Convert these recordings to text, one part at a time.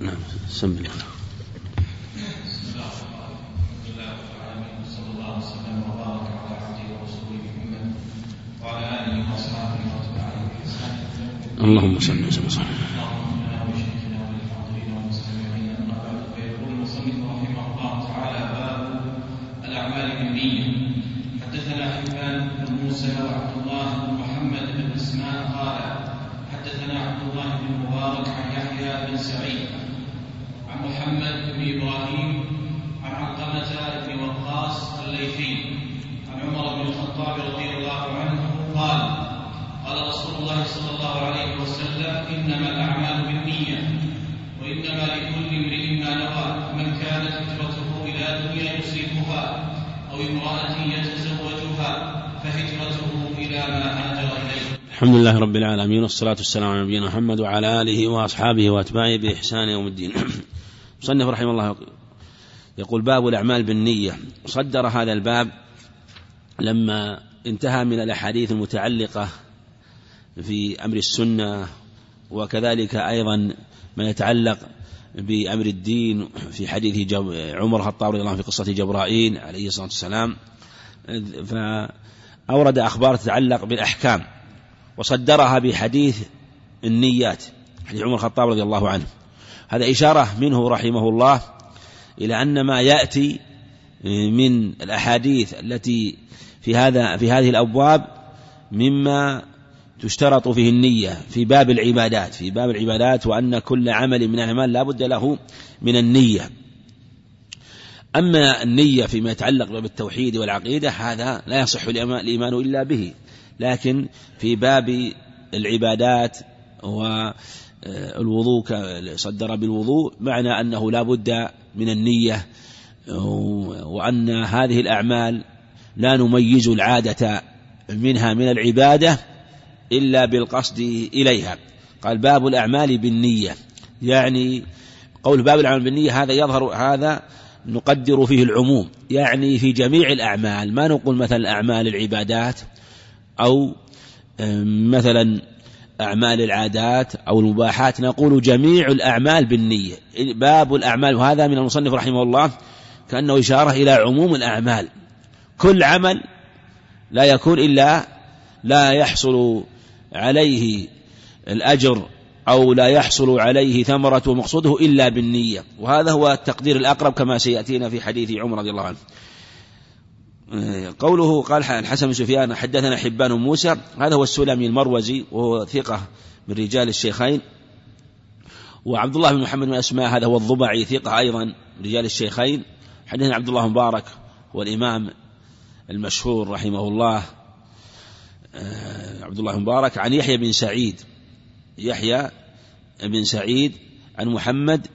نعم سم الله. اللهم صل وسلم. الأعمال بالنية حدثنا حبان بن موسى وعبد الله بن محمد بن اسماء قال حدثنا عبد الله بن مبارك عن يحيى بن سعيد عن محمد بن إبراهيم عن علقمة بن وقاص الليثي عن عمر بن الخطاب رضي الله عنه قال قال رسول الله صلى الله عليه وسلم إنما الأعمال بالنية وإنما لكل امرئ ما نوى فمن كانت هجرته إلى دنيا يصيبها أو امرأة يتزوجها فهجرته إلى ما هاجر إليه. الحمد لله رب العالمين والصلاة والسلام على نبينا محمد وعلى آله وأصحابه وأتباعه بإحسان يوم الدين. مصنف رحمه الله يقول باب الأعمال بالنية. صدر هذا الباب لما انتهى من الأحاديث المتعلقة في أمر السنة وكذلك أيضا ما يتعلق بأمر الدين في حديث عمر الخطاب رضي الله عنه في قصة جبرائيل عليه الصلاة والسلام. فأورد أخبار تتعلق بالأحكام وصدرها بحديث النيات حديث عمر الخطاب رضي الله عنه. هذا إشارة منه رحمه الله إلى أن ما يأتي من الأحاديث التي في هذا في هذه الأبواب مما تشترط فيه النية في باب العبادات في باب العبادات وأن كل عمل من الأعمال لا بد له من النية. أما النية فيما يتعلق بالتوحيد والعقيدة هذا لا يصح الإيمان إلا به لكن في باب العبادات والوضوء صدر بالوضوء معنى أنه لا بد من النية وأن هذه الأعمال لا نميز العادة منها من العبادة إلا بالقصد إليها. قال باب الأعمال بالنية. يعني قول باب الأعمال بالنية هذا يظهر هذا نقدر فيه العموم. يعني في جميع الأعمال ما نقول مثلا أعمال العبادات أو مثلا أعمال العادات أو المباحات نقول جميع الأعمال بالنية. باب الأعمال وهذا من المصنف رحمه الله كأنه إشارة إلى عموم الأعمال. كل عمل لا يكون إلا لا يحصل عليه الأجر أو لا يحصل عليه ثمرة مقصوده إلا بالنية. وهذا هو التقدير الأقرب كما سيأتينا في حديث عمر رضي الله عنه. قوله قال الحسن سفيان حدثنا حبان موسى هذا هو السلمي المروزي وهو ثقة من رجال الشيخين. وعبد الله بن محمد بن أسماء هذا هو الضبعي ثقة أيضا من رجال الشيخين. حدثنا عبد الله مبارك والإمام المشهور رحمه الله. عبد الله مبارك عن يحيى بن سعيد. يحيى بن سعيد عن محمد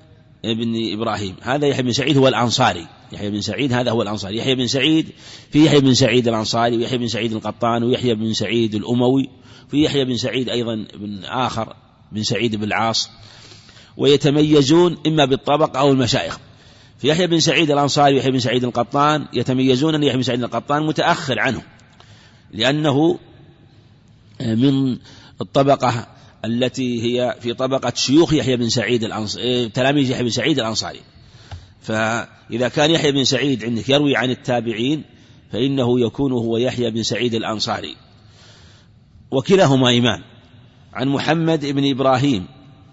بن إبراهيم. هذا يحيى بن سعيد هو الأنصاري. يحيى بن سعيد هذا هو الأنصاري يحيى بن سعيد في يحيى بن سعيد الأنصاري ويحيى بن سعيد القطان ويحيى بن سعيد الأموي في يحيى بن سعيد أيضا بن آخر بن سعيد بن العاص ويتميزون إما بالطبق أو المشايخ في يحيى بن سعيد الأنصاري ويحيى بن سعيد القطان يتميزون أن يحيى بن سعيد القطان متأخر عنه لأنه من الطبقة التي هي في طبقة شيوخ يحيى بن سعيد الأنصاري تلاميذ يحيى بن سعيد الأنصاري فإذا كان يحيى بن سعيد عندك يروي عن التابعين فإنه يكون هو يحيى بن سعيد الأنصاري. وكلاهما إمام. عن محمد بن إبراهيم.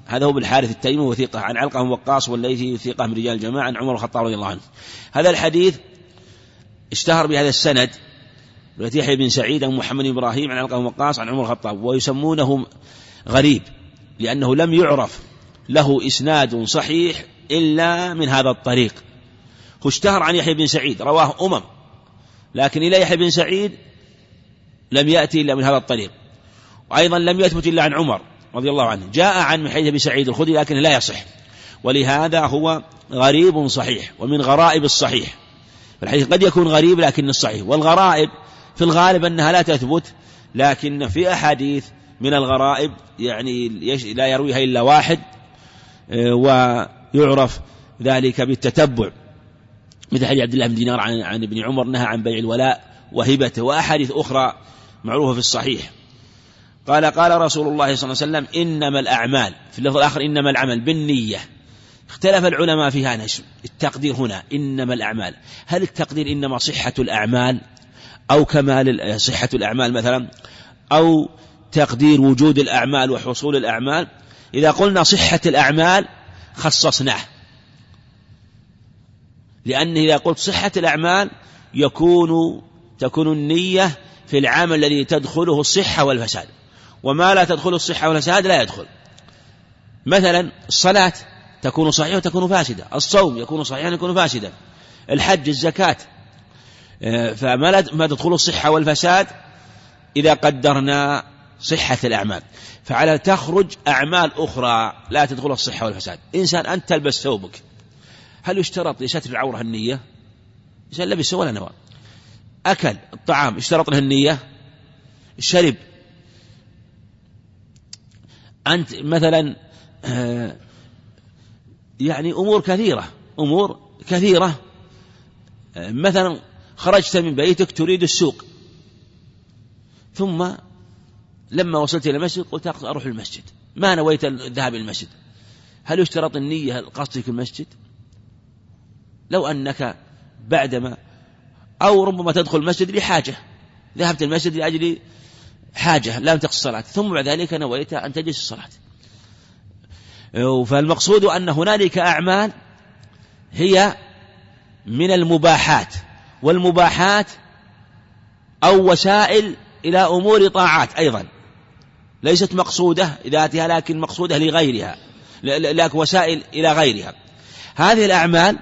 هذا هو بالحارث التيمي وثيقة عن علقة وقاص والليثي ثقة من رجال الجماعة. عن عمر الخطاب رضي الله عنه. هذا الحديث اشتهر بهذا السند. رواية يحيى بن سعيد عن محمد بن إبراهيم. عن علقة وقاص. عن عمر الخطاب. ويسمونه غريب. لأنه لم يعرف له إسناد صحيح إلا من هذا الطريق. هو اشتهر عن يحيى بن سعيد رواه أمم. لكن إلى يحيى بن سعيد لم يأتي إلا من هذا الطريق. وأيضا لم يثبت إلا عن عمر رضي الله عنه. جاء عن حديث أبي سعيد الخدري لكن لا يصح. ولهذا هو غريب صحيح ومن غرائب الصحيح. الحديث قد يكون غريب لكن الصحيح والغرائب في الغالب أنها لا تثبت لكن في أحاديث من الغرائب يعني لا يرويها إلا واحد. آه، ويعرف ذلك بالتتبع. مثل حديث عبد الله بن دينار عن, عن ابن عمر نهى عن بيع الولاء وهبته وأحاديث أخرى معروفة في الصحيح. قال قال رسول الله صلى الله عليه وسلم إنما الأعمال في اللفظ الآخر إنما العمل بالنية. اختلف العلماء في هذا التقدير هنا إنما الأعمال. هل التقدير إنما صحة الأعمال؟ أو كمال صحة الأعمال مثلا؟ أو تقدير وجود الأعمال وحصول الأعمال؟ إذا قلنا صحة الأعمال خصصناه. لأن إذا قلت صحة الأعمال يكون تكون النية في العمل الذي تدخله الصحة والفساد. وما لا تدخله الصحة والفساد لا يدخل. مثلا الصلاة تكون صحيحة وتكون فاسدة. الصوم يكون صحيحا ويكون فاسدا. الحج الزكاة. آه، فما لا ما تدخل الصحة والفساد إذا قدرنا صحة الأعمال. فعلى تخرج أعمال أخرى لا تدخل الصحة والفساد. إنسان أنت تلبس ثوبك. هل يشترط لستر العورة النية؟ إنسان لبس ولا نوى. أكل الطعام اشترط له النية؟ شرب أنت مثلا آه، يعني أمور كثيرة أمور كثيرة. آه، مثلا خرجت من بيتك تريد السوق. ثم لما وصلت إلى المسجد قلت أروح المسجد. ما نويت الذهاب إلى المسجد. هل يشترط النية قصدك المسجد؟ لو أنك بعدما أو ربما تدخل المسجد لحاجة. ذهبت المسجد لأجل حاجة لم تقص الصلاة. ثم بعد ذلك نويت أن تجلس الصلاة. فالمقصود أن هنالك أعمال هي من المباحات. والمباحات أو وسائل إلى أمور طاعات أيضا. ليست مقصودة ذاتها لكن مقصودة لغيرها لكن وسائل إلى غيرها. هذه الأعمال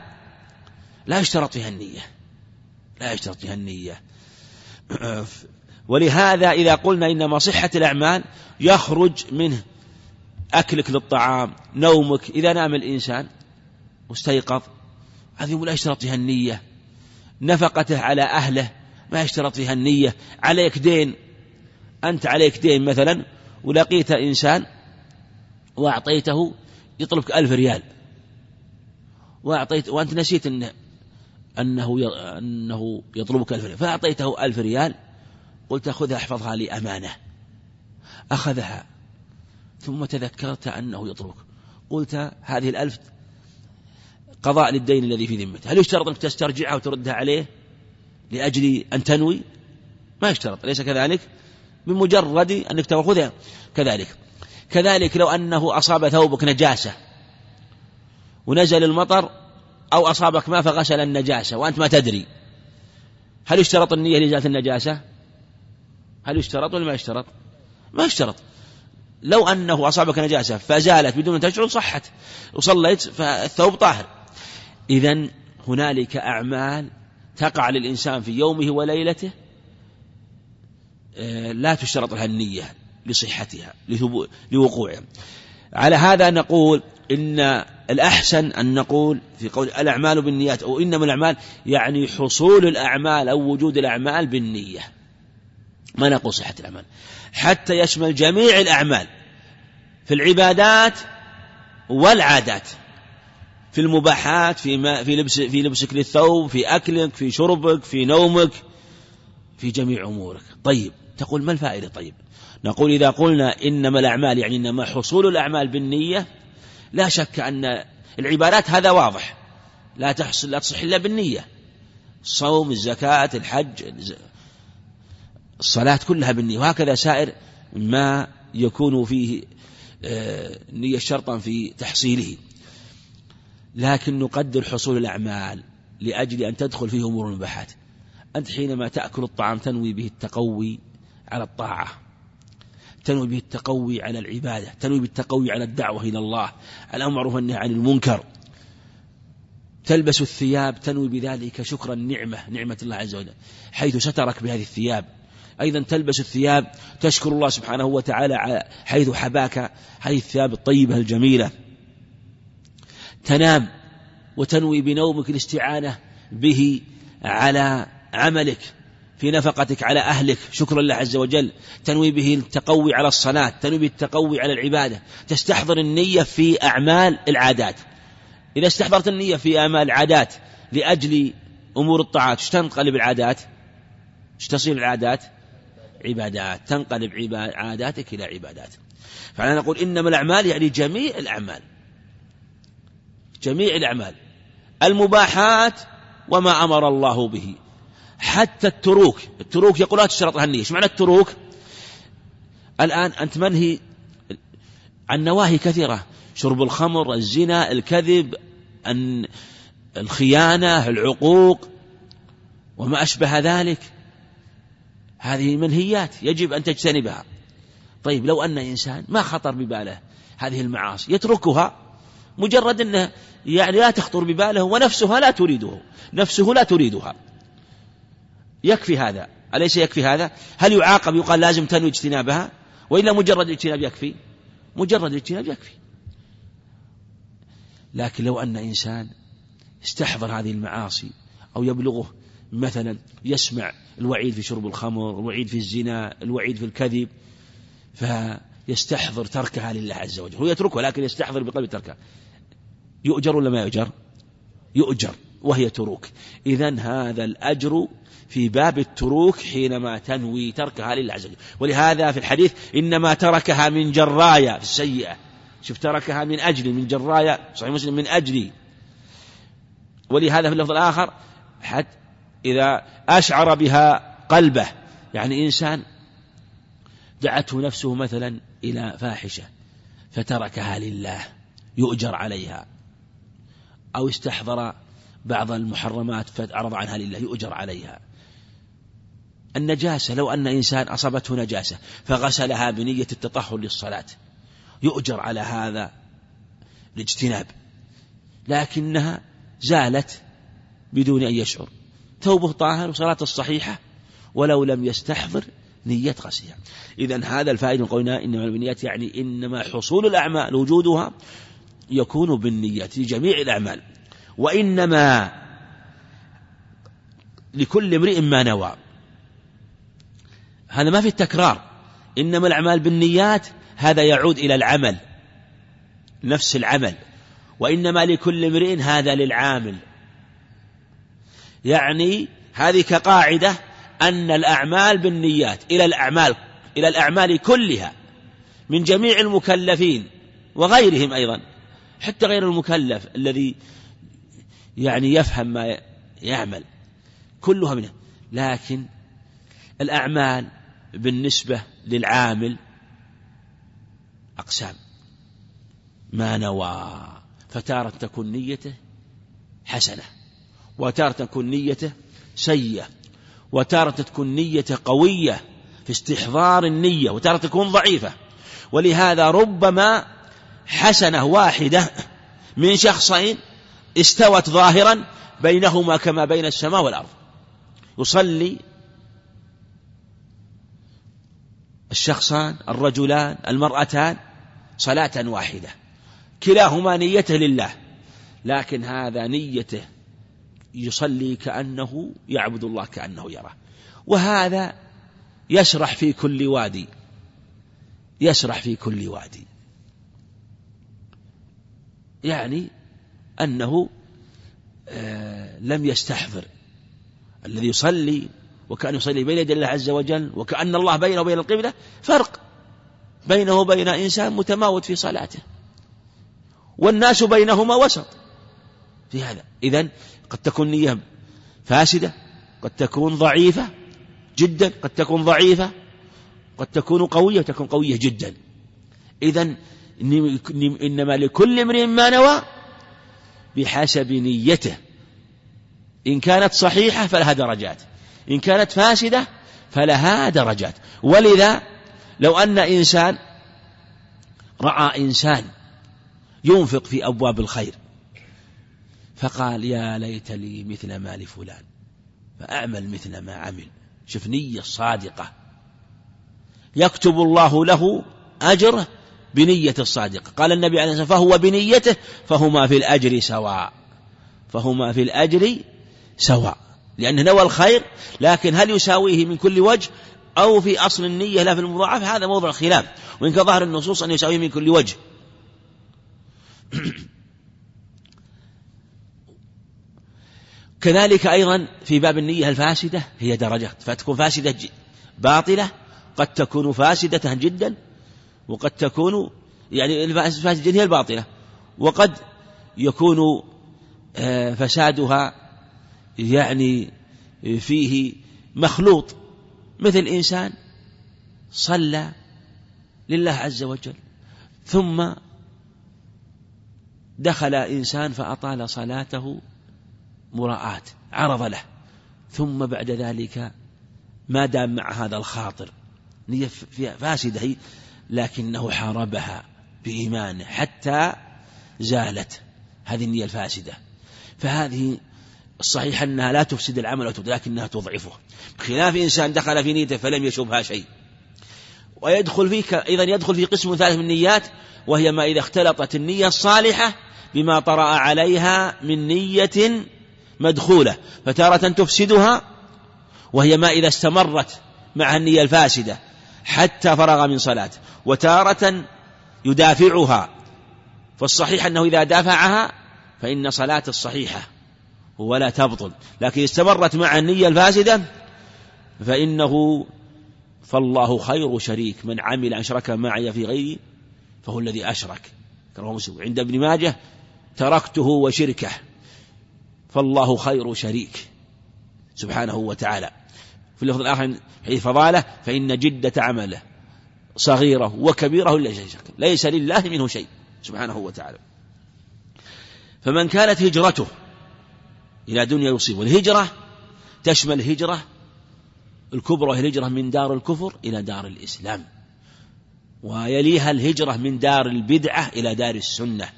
لا يشترط فيها النية. لا يشترط فيها النية. ولهذا إذا قلنا إنما صحة الأعمال يخرج منه أكلك للطعام نومك إذا نام الإنسان واستيقظ هذه لا يشترط فيها النية. نفقته على أهله ما يشترط فيها النية. عليك دين أنت عليك دين مثلا ولقيت إنسان وأعطيته يطلبك ألف ريال. وأعطيت وأنت نسيت أنه أنه أنه يطلبك ألف ريال. فأعطيته ألف ريال قلت خذها احفظها لي أمانة. أخذها ثم تذكرت أنه يطلبك. قلت هذه الألف قضاء للدين الذي في ذمته. هل يشترط أنك تسترجعها وتردها عليه لأجل أن تنوي؟ ما يشترط أليس كذلك؟ بمجرد أنك تأخذها. كذلك. كذلك لو أنه أصاب ثوبك نجاسة ونزل المطر أو أصابك ما فغسل النجاسة وأنت ما تدري. هل يشترط النية لإزالة النجاسة؟ هل يشترط ولا ما يشترط؟ ما يشترط. لو أنه أصابك نجاسة فزالت بدون أن تشعر صحت. وصليت فالثوب طاهر. إذا هنالك أعمال تقع للإنسان في يومه وليلته لا تشترط لها النية لصحتها لوقوعها. على هذا نقول إن الأحسن أن نقول في قول الأعمال بالنيات أو إنما الأعمال يعني حصول الأعمال أو وجود الأعمال بالنية. ما نقول صحة الأعمال. حتى يشمل جميع الأعمال في العبادات والعادات. في المباحات في ما في لبس في لبسك للثوب في أكلك في شربك في نومك في جميع أمورك. طيب تقول ما الفائدة طيب؟ نقول إذا قلنا إنما الأعمال يعني إنما حصول الأعمال بالنية لا شك أن العبادات هذا واضح. لا تحصل لا تصح إلا بالنية. الصوم الزكاة الحج الصلاة كلها بالنية. وهكذا سائر ما يكون فيه آه، نية شرطا في تحصيله. لكن نقدر حصول الأعمال لأجل أن تدخل فيه أمور المباحات. أنت حينما تأكل الطعام تنوي به التقوي. على الطاعة. تنوي به التقوي على العبادة تنوي بالتقوي على الدعوة إلى الله. الأمر معروف والنهي عن المنكر. تلبس الثياب تنوي بذلك شكر النعمة نعمة الله عز وجل حيث سترك بهذه الثياب. أيضا تلبس الثياب تشكر الله سبحانه وتعالى حيث حباك هذه الثياب الطيبة الجميلة. تنام وتنوي بنومك الاستعانة به على عملك. في نفقتك على أهلك شكرا لله عز وجل. تنوي به التقوي على الصلاة تنوي به التقوي على العبادة. تستحضر النية في أعمال العادات. إذا استحضرت النية في أعمال العادات لأجل أمور الطاعات إيش تنقلب العادات؟ إيش تصير العادات؟ عبادات. تنقلب عاداتك إلى عبادات. فأنا نقول إنما الأعمال يعني جميع الأعمال. جميع الأعمال. المباحات وما أمر الله به. حتى التروك. التروك يقول لا تشترط لها النية إيش معنى التروك؟ الآن أنت منهي عن نواهي كثيرة. شرب الخمر الزنا الكذب الخيانة العقوق. وما أشبه ذلك. هذه منهيات يجب أن تجتنبها. طيب لو أن إنسان ما خطر بباله هذه المعاصي يتركها مجرد أنه يعني لا تخطر بباله ونفسها لا تريده. نفسه لا تريدها. يكفي هذا. أليس يكفي هذا؟ هل يعاقب يقال لازم تنوي اجتنابها؟ وإلا مجرد الاجتناب يكفي؟ مجرد الاجتناب يكفي. لكن لو أن إنسان استحضر هذه المعاصي أو يبلغه مثلا يسمع الوعيد في شرب الخمر الوعيد في الزنا الوعيد في الكذب فيستحضر تركها لله عز وجل. هو يتركها لكن يستحضر بقلب تركها. يؤجر ولا ما يؤجر؟ يؤجر وهي تروك. إذا هذا الأجر في باب التروك حينما تنوي تركها لله عز وجل ولهذا في الحديث إنما تركها من جرايا في السيئة. شوف تركها من أجلي من جرايا صحيح مسلم من أجلي ولهذا في اللفظ الآخر حتى إذا أشعر بها قلبه يعني إنسان دعته نفسه مثلا إلى فاحشة فتركها لله يؤجر عليها. أو استحضر بعض المحرمات فأعرض عنها لله يؤجر عليها. النجاسة لو أن إنسان أصابته نجاسة فغسلها بنية التطهر للصلاة. يؤجر على هذا الاجتناب. لكنها زالت بدون أن يشعر. ثوبه طاهر وصلاته الصحيحة ولو لم يستحضر نية غسلها إذا هذا الفائدة من قولنا إنما البنيات يعني إنما حصول الأعمال وجودها يكون بالنيات في جميع الأعمال. وإنما لكل امرئ ما نوى. هذا ما في التكرار. إنما الأعمال بالنيات هذا يعود إلى العمل. نفس العمل. وإنما لكل امرئ هذا للعامل. يعني هذه كقاعدة أن الأعمال بالنيات إلى الأعمال إلى الأعمال كلها من جميع المكلفين وغيرهم أيضا. حتى غير المكلف الذي يعني يفهم ما يعمل. كلها منه لكن الأعمال بالنسبة للعامل أقسام. ما نوى فتارة تكون نيته حسنة وتارة تكون نيته سيئة وتارة تكون نيته قوية في استحضار النية وتارة تكون ضعيفة. ولهذا ربما حسنة واحدة من شخصين استوت ظاهرا بينهما كما بين السماء والأرض. يصلي الشخصان الرجلان المرأتان صلاة واحدة. كلاهما نيته لله لكن هذا نيته يصلي كأنه يعبد الله كأنه يراه. وهذا يسرح في كل وادي يسرح في كل وادي. يعني أنه آه، لم يستحضر الذي يصلي وكأن يصلي بين يدي الله عز وجل وكأن الله بينه وبين القبلة فرق بينه وبين إنسان متماوت في صلاته. والناس بينهما وسط في هذا. إذن قد تكون نية فاسدة قد تكون ضعيفة جدا قد تكون ضعيفة قد تكون قوية وتكون قوية جدا. إذا إنما لكل امرئ ما نوى بحسب نيته. إن كانت صحيحة فلها درجات. إن كانت فاسدة فلها درجات. ولذا لو أن إنسان رأى إنسان ينفق في أبواب الخير فقال يا ليت لي مثل ما لفلان فأعمل مثل ما عمل. شوف نية صادقة. يكتب الله له أجره بنية الصادقة. قال النبي عليه الصلاة والسلام فهو بنيته فهما في الأجر سواء. فهما في الأجر سواء. لأنه نوى الخير لكن هل يساويه من كل وجه؟ أو في أصل النية لا في المضاعفة هذا موضع خلاف وإن كان ظاهر النصوص أن يساويه من كل وجه. كذلك أيضا في باب النية الفاسدة هي درجات. فتكون فاسدة باطلة قد تكون فاسدة جدا وقد تكون يعني الفاسدة هي الباطلة. وقد يكون آه، فسادها يعني فيه مخلوط. مثل إنسان صلى لله عز وجل ثم دخل إنسان فأطال صلاته مراءاة عرض له ثم بعد ذلك ما دام مع هذا الخاطر. نية فاسدة هي لكنه حاربها بإيمانه حتى زالت. هذه النية الفاسدة. فهذه الصحيح أنها لا تفسد العمل لكنها تضعفه. بخلاف إنسان دخل في نيته فلم يشبها شيء. ويدخل فيك أيضا يدخل في قسم ثالث من النيات وهي ما إذا اختلطت النية الصالحة بما طرأ عليها من نية مدخولة. فتارة تفسدها وهي ما إذا استمرت مع النية الفاسدة حتى فرغ من صلاة. وتارة يدافعها فالصحيح أنه إذا دافعها فإن صلاة الصحيحة ولا تبطل. لكن استمرت مع النية الفاسدة فإنه فالله خير شريك. من عمل أشرك معي في غيري فهو الذي أشرك. عند ابن ماجه تركته وشركه. فالله خير شريك سبحانه وتعالى. في اللفظ الآخر حديث فضالة فإن جدة عمله صغيرة وكبيرة ليس ليس لله منه شيء سبحانه وتعالى. فمن كانت هجرته إلى دنيا يصيب. والهجرة تشمل هجرة الكبرى الهجرة من دار الكفر إلى دار الإسلام. ويليها الهجرة من دار البدعة إلى دار السنة.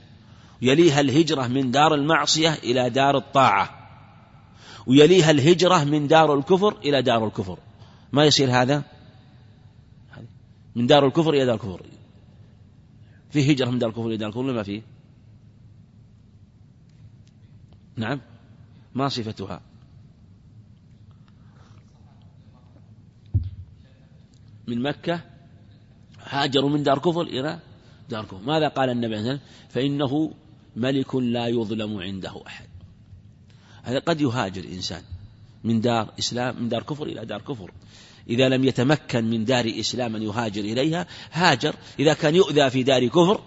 يليها الهجرة من دار المعصية إلى دار الطاعة. ويليها الهجرة من دار الكفر إلى دار الكفر. ما يصير هذا؟ من دار الكفر إلى دار الكفر. في هجرة من دار الكفر إلى دار الكفر ما فيه نعم. ما صفتها؟ من مكة؟ هاجروا من دار كفر إلى دار كفر. ماذا قال النبي عليه فإنه ملك لا يظلم عنده أحد. هذا قد يهاجر إنسان من دار إسلام من دار كفر إلى دار كفر. إذا لم يتمكن من دار إسلام أن يهاجر إليها هاجر. إذا كان يؤذى في دار كفر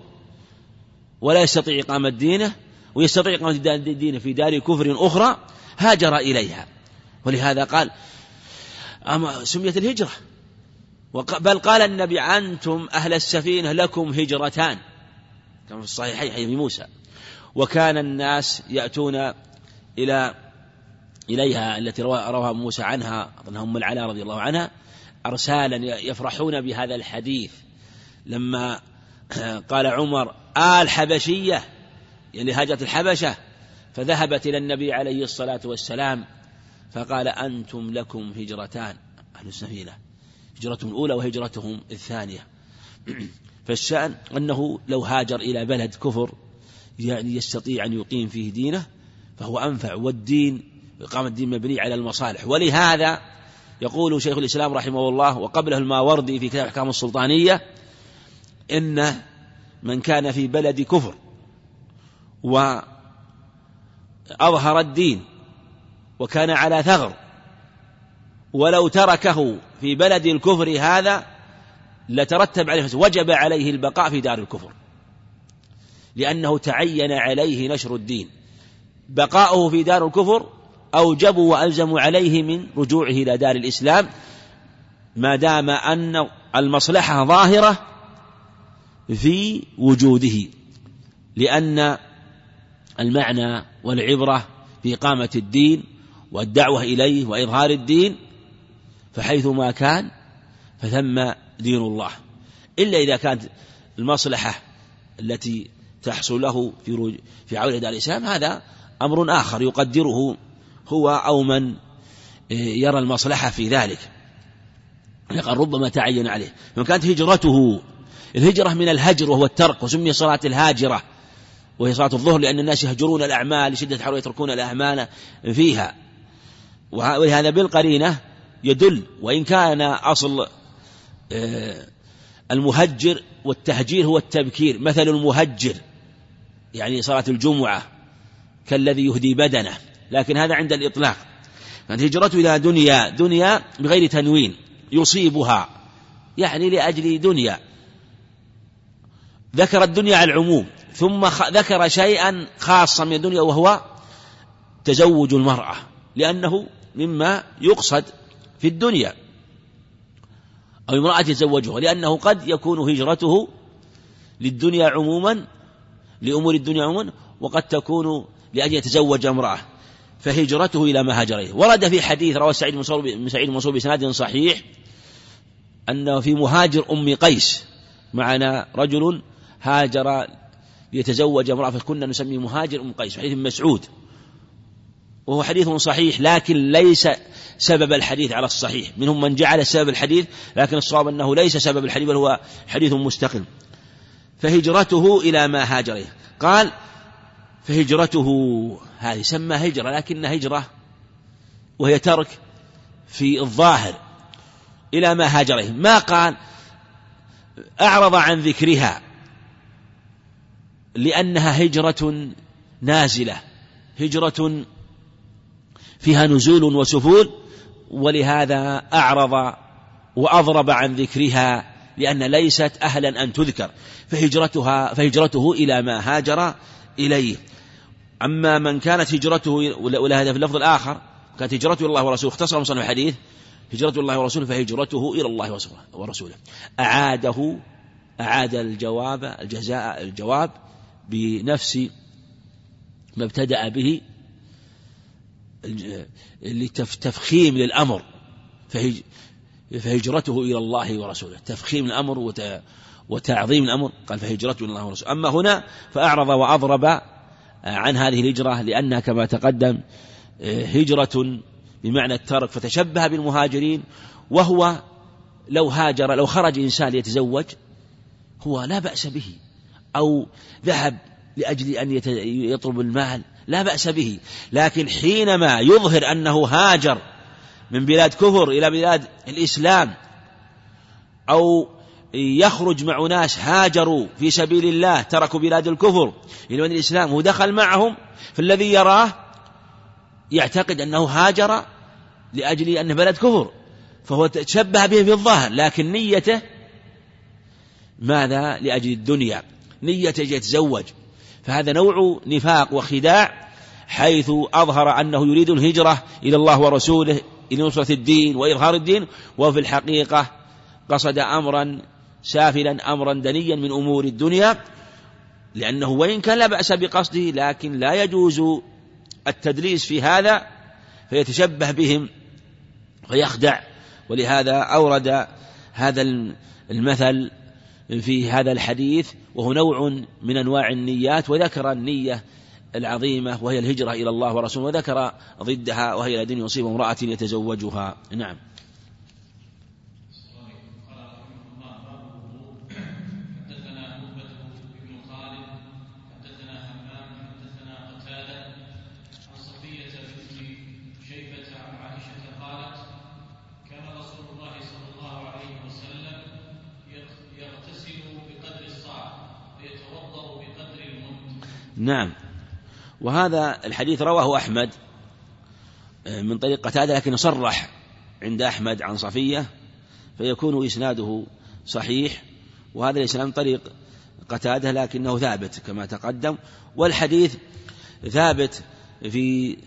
ولا يستطيع إقامة دينه ويستطيع إقامة دينه في دار كفر أخرى هاجر إليها. ولهذا قال أما سميت الهجرة؟ بل قال النبي أنتم أهل السفينة لكم هجرتان. كما في الصحيحين حديث موسى. وكان الناس يأتون إلى إليها التي رواها موسى عنها أظنها أم العلاء رضي الله عنها أرسالا يفرحون بهذا الحديث. لما قال عمر آل حبشية يعني هاجت الحبشة فذهبت إلى النبي عليه الصلاة والسلام فقال أنتم لكم هجرتان أهل السفينة. هجرتهم الأولى وهجرتهم الثانية. فالشأن أنه لو هاجر إلى بلد كفر يعني يستطيع أن يقيم فيه دينه فهو أنفع. والدين إقامة الدين مبني على المصالح. ولهذا يقول شيخ الإسلام رحمه الله وقبله الماوردي في كتاب أحكام السلطانية إن من كان في بلد كفر وأظهر الدين وكان على ثغر. ولو تركه في بلد الكفر هذا لترتب عليه وجب عليه البقاء في دار الكفر. لأنه تعين عليه نشر الدين. بقاؤه في دار الكفر أوجبوا وألزموا عليه من رجوعه إلى دار الإسلام ما دام أن المصلحة ظاهرة في وجوده. لأن المعنى والعبرة في إقامة الدين والدعوة إليه وإظهار الدين فحيث ما كان فثم دين الله. إلا إذا كانت المصلحة التي تحصل له في في إلى الإسلام هذا أمر آخر يقدره هو أو من يرى المصلحة في ذلك. قال ربما تعين عليه. كانت هجرته الهجرة من الهجر وهو الترك وسمي صلاة الهاجرة وهي صلاة الظهر لأن الناس يهجرون الأعمال لشدة حروا يتركون الأعمال فيها. ولهذا بالقرينة يدل وإن كان أصل آه، المهجر والتهجير هو التبكير. مثل المهجر يعني صلاة الجمعة كالذي يهدي بدنه. لكن هذا عند الإطلاق. كانت هجرته إلى دنيا دنيا بغير تنوين يصيبها يعني لأجل دنيا. ذكر الدنيا على العموم. ثم ذكر شيئا خاصا من الدنيا وهو تزوج المرأة لأنه مما يقصد في الدنيا. أو امرأة يتزوجها لأنه قد يكون هجرته للدنيا عموما لأمور الدنيا عموما وقد تكون لأجل يتزوج امرأة فهجرته إلى ما هاجر إليه. ورد في حديث رواه سعيد بن سعيد المنصور بإسناد صحيح أنه في مهاجر أم قيس معنا رجل هاجر ليتزوج امرأة فكنا نسميه مهاجر أم قيس حديث مسعود. وهو حديث صحيح لكن ليس سبب الحديث على الصحيح. منهم من جعل سبب الحديث لكن الصواب أنه ليس سبب الحديث بل هو حديث مستقل. فهجرته إلى ما هاجر إليه. قال فهجرته هذه سمى هجرة لكن هجرة وهي ترك في الظاهر إلى ما هاجر إليه. ما قال؟ أعرض عن ذكرها. لأنها هجرة نازلة هجرة فيها نزول وسفول ولهذا أعرض وأضرب عن ذكرها لأن ليست أهلا أن تذكر فهجرتها فهجرته إلى ما هاجر إليه. أما من كانت هجرته ولهذا في اللفظ الآخر كانت هجرته إلى الله ورسوله اختصر مصنف الحديث هجرته الله ورسوله فهجرته إلى الله ورسوله. أعاده أعاد الجواب الجزاء الجواب بنفس ما ابتدأ به لتفخيم للأمر فهجرته إلى الله ورسوله تفخيم الأمر وتعظيم الأمر قال فهجرته إلى الله ورسوله. أما هنا فأعرض وأضرب عن هذه الهجرة لأنها كما تقدم هجرة بمعنى الترك فتشبه بالمهاجرين وهو لو هاجر لو خرج إنسان ليتزوج هو لا بأس به. أو ذهب لأجل أن يطلب المال لا بأس به. لكن حينما يظهر أنه هاجر من بلاد كفر إلى بلاد الإسلام أو يخرج مع ناس هاجروا في سبيل الله تركوا بلاد الكفر إلى بلاد الإسلام ودخل معهم فالذي يراه يعتقد أنه هاجر لأجل أنه بلد كفر فهو تشبه به في الظاهر لكن نيته ماذا؟ لأجل الدنيا. نيته يتزوج. فهذا نوع نفاق وخداع حيث أظهر أنه يريد الهجرة إلى الله ورسوله إلى نصرة الدين وإظهار الدين وفي الحقيقة قصد أمرا سافلا أمرا دنيا من أمور الدنيا لأنه وإن كان لا بأس بقصده لكن لا يجوز التدليس في هذا فيتشبه بهم ويخدع. ولهذا أورد هذا المثل في هذا الحديث وهو نوع من أنواع النيات وذكر النية العظيمة وهي الهجرة إلى الله ورسوله وذكر ضدها وهي الذين يصيب امرأة يتزوجها. نعم. نعم وهذا الحديث رواه أحمد آه، من طريق قتادة لكن صرح عند أحمد عن صفية فيكون إسناده صحيح. وهذا الإسلام طريق قتادة لكنه ثابت كما تقدم. والحديث ثابت في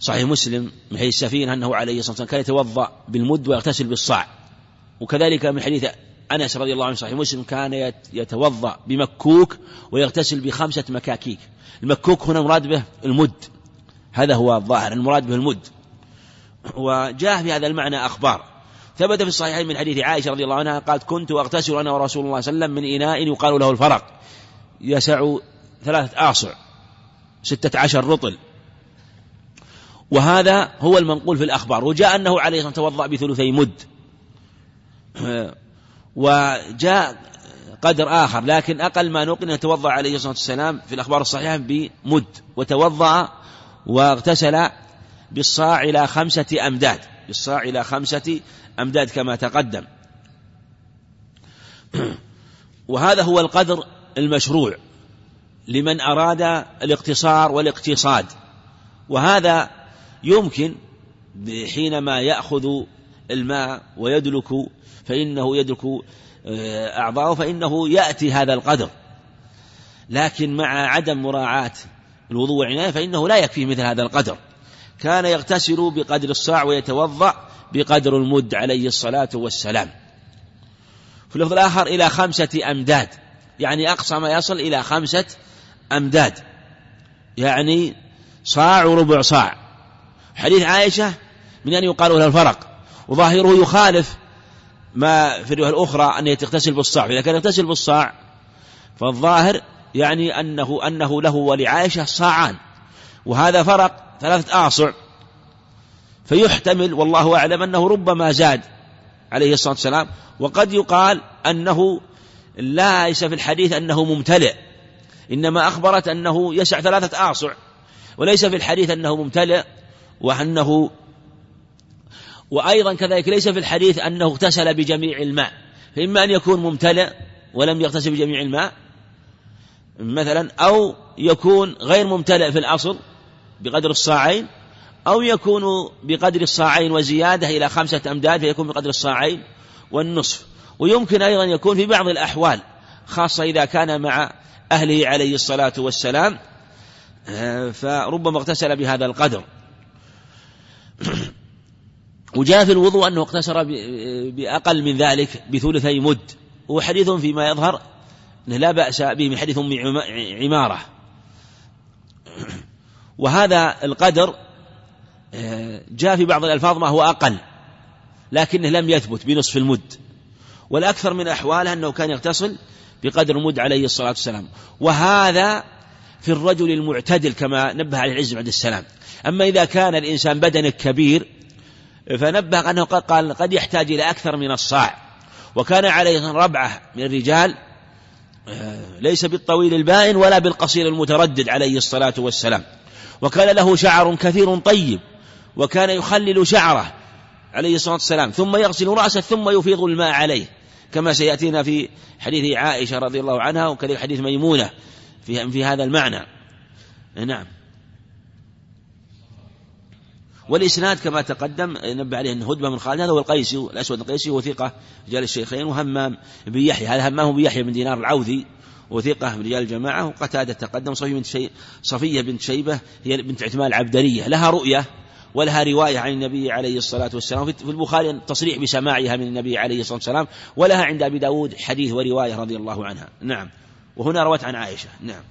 صحيح مسلم من حديث السفينة أنه عليه الصلاة والسلام كان يتوضأ بالمد ويغتسل بالصاع. وكذلك من حديث أنس رضي الله عنه صحيح. مسلم كان يتوضأ بمكوك ويغتسل بخمسة مكاكيك. المكوك هنا مراد به المد. هذا هو الظاهر المراد به المد. وجاء في هذا المعنى أخبار. ثبت في الصحيحين من حديث عائشة رضي الله عنها قالت كنت أغتسل أنا ورسول الله صلى الله عليه وسلم من إناء يقال له الفرق. يسع ثلاثة آصع ستة عشر رطل. وهذا هو المنقول في الأخبار. وجاء أنه عليه الصلاة والسلام توضأ بثلثي مد. وجاء قدر آخر لكن أقل ما نقل يتوضأ عليه الصلاة والسلام في الأخبار الصحيحة بمد وتوضأ واغتسل بالصاع إلى خمسة أمداد بالصاع إلى خمسة أمداد كما تقدم. وهذا هو القدر المشروع لمن أراد الاقتصار والاقتصاد. وهذا يمكن حينما يأخذ الماء ويدلك فإنه يدرك آه، أعضاءه فإنه يأتي هذا القدر. لكن مع عدم مراعاة الوضوء والعناية فإنه لا يكفي مثل هذا القدر. كان يغتسل بقدر الصاع ويتوضأ بقدر المد عليه الصلاة والسلام. في اللفظ الآخر إلى خمسة أمداد. يعني أقصى ما يصل إلى خمسة أمداد. يعني صاع وربع صاع. حديث عائشة من أن يقال له الفرق. وظاهره يخالف ما في الرواية الأخرى أن تغتسل بالصاع. فإذا كان يغتسل بالصاع فالظاهر يعني أنه أنه له ولعائشة صاعان. وهذا فرق ثلاثة آصع. فيحتمل والله أعلم أنه ربما زاد عليه الصلاة والسلام. وقد يقال أنه ليس في الحديث أنه ممتلئ إنما أخبرت أنه يسع ثلاثة آصع. وليس في الحديث أنه ممتلئ وأنه وأيضا كذلك ليس في الحديث أنه اغتسل بجميع الماء فإما أن يكون ممتلئ ولم يغتسل بجميع الماء مثلا أو يكون غير ممتلئ في الأصل بقدر الصاعين أو يكون بقدر الصاعين وزيادة إلى خمسة أمداد فيكون بقدر الصاعين والنصف. ويمكن أيضا يكون في بعض الأحوال خاصة إذا كان مع أهله عليه الصلاة والسلام آه، فربما اغتسل بهذا القدر. وجاء في الوضوء أنه اقتصر بأقل من ذلك بثلثي مد. وهو حديث فيما يظهر أنه لا بأس به من حديث أم عمارة. وهذا القدر آه، جاء في بعض الألفاظ ما هو أقل لكنه لم يثبت بنصف المد. والأكثر من أحواله أنه كان يغتسل بقدر المد عليه الصلاة والسلام. وهذا في الرجل المعتدل كما نبه عليه العز بعد السلام. أما إذا كان الإنسان بدنه كبير فنبه أنه قال قد يحتاج إلى أكثر من الصاع. وكان عليه ربعة من الرجال آه، ليس بالطويل البائن ولا بالقصير المتردد عليه الصلاة والسلام. وكان له شعر كثير طيب وكان يخلل شعره عليه الصلاة والسلام. ثم يغسل رأسه ثم يفيض الماء عليه. كما سيأتينا في حديث عائشة رضي الله عنها وكذلك حديث ميمونة في, في هذا المعنى. نعم. والإسناد كما تقدم نبه عليه أن هدبة من خالد هذا هو القيسي الأسود القيسي هو ثقة رجال الشيخين وهمام بن يحيى. هذا همام بن يحيى بن دينار العوذي وثقة من رجال الجماعة وقتادة تقدم صفية بنت شي صفية بنت شيبة هي بنت عثمان العبدرية. لها رؤية ولها رواية عن النبي عليه الصلاة والسلام. في البخاري تصريح بسماعها من النبي عليه الصلاة والسلام ولها عند أبي داود حديث ورواية رضي الله عنها. نعم. وهنا روت عن عائشة. نعم.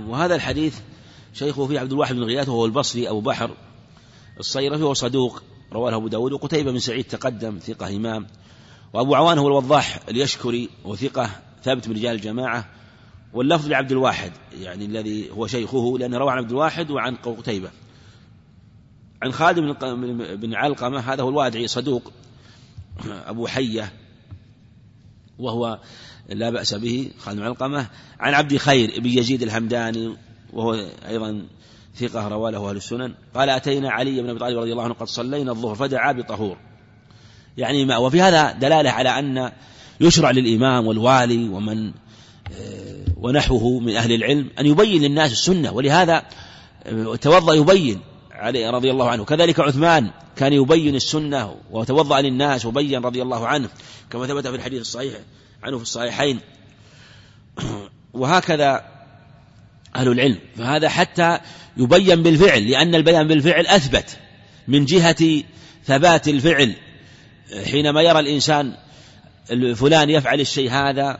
نعم وهذا الحديث شيخه فيه عبد الواحد بن غياث وهو البصري أبو بحر الصيرفي وهو صدوق رواه أبو داود وقتيبة بن سعيد تقدم ثقة إمام وأبو عوان هو الوضاح اليشكري وثقة ثابت من رجال الجماعة واللفظ لعبد الواحد يعني الذي هو شيخه لأنه روى عن عبد الواحد وعن قتيبة. عن خالد بن علقمة هذا هو الوادعي صدوق أبو حية وهو لا بأس به خالد بن علقمة. عن عبد خير بن يزيد الهمداني وهو أيضا ثقة رواه له أهل السنن. قال أتينا علي بن أبي طالب رضي الله عنه قد صلينا الظهر فدعا بطهور. يعني ما وفي هذا دلالة على أن يشرع للإمام والوالي ومن آه، ونحوه من أهل العلم أن يبين للناس السنة. ولهذا آه، توضأ يبين. عليه رضي الله عنه. كذلك عثمان كان يبين السنة وتوضأ للناس وبين رضي الله عنه كما ثبت في الحديث الصحيح عنه في الصحيحين. وهكذا أهل العلم. فهذا حتى يبين بالفعل لأن البيان بالفعل أثبت من جهة ثبات الفعل. حينما يرى الإنسان فلان يفعل الشيء هذا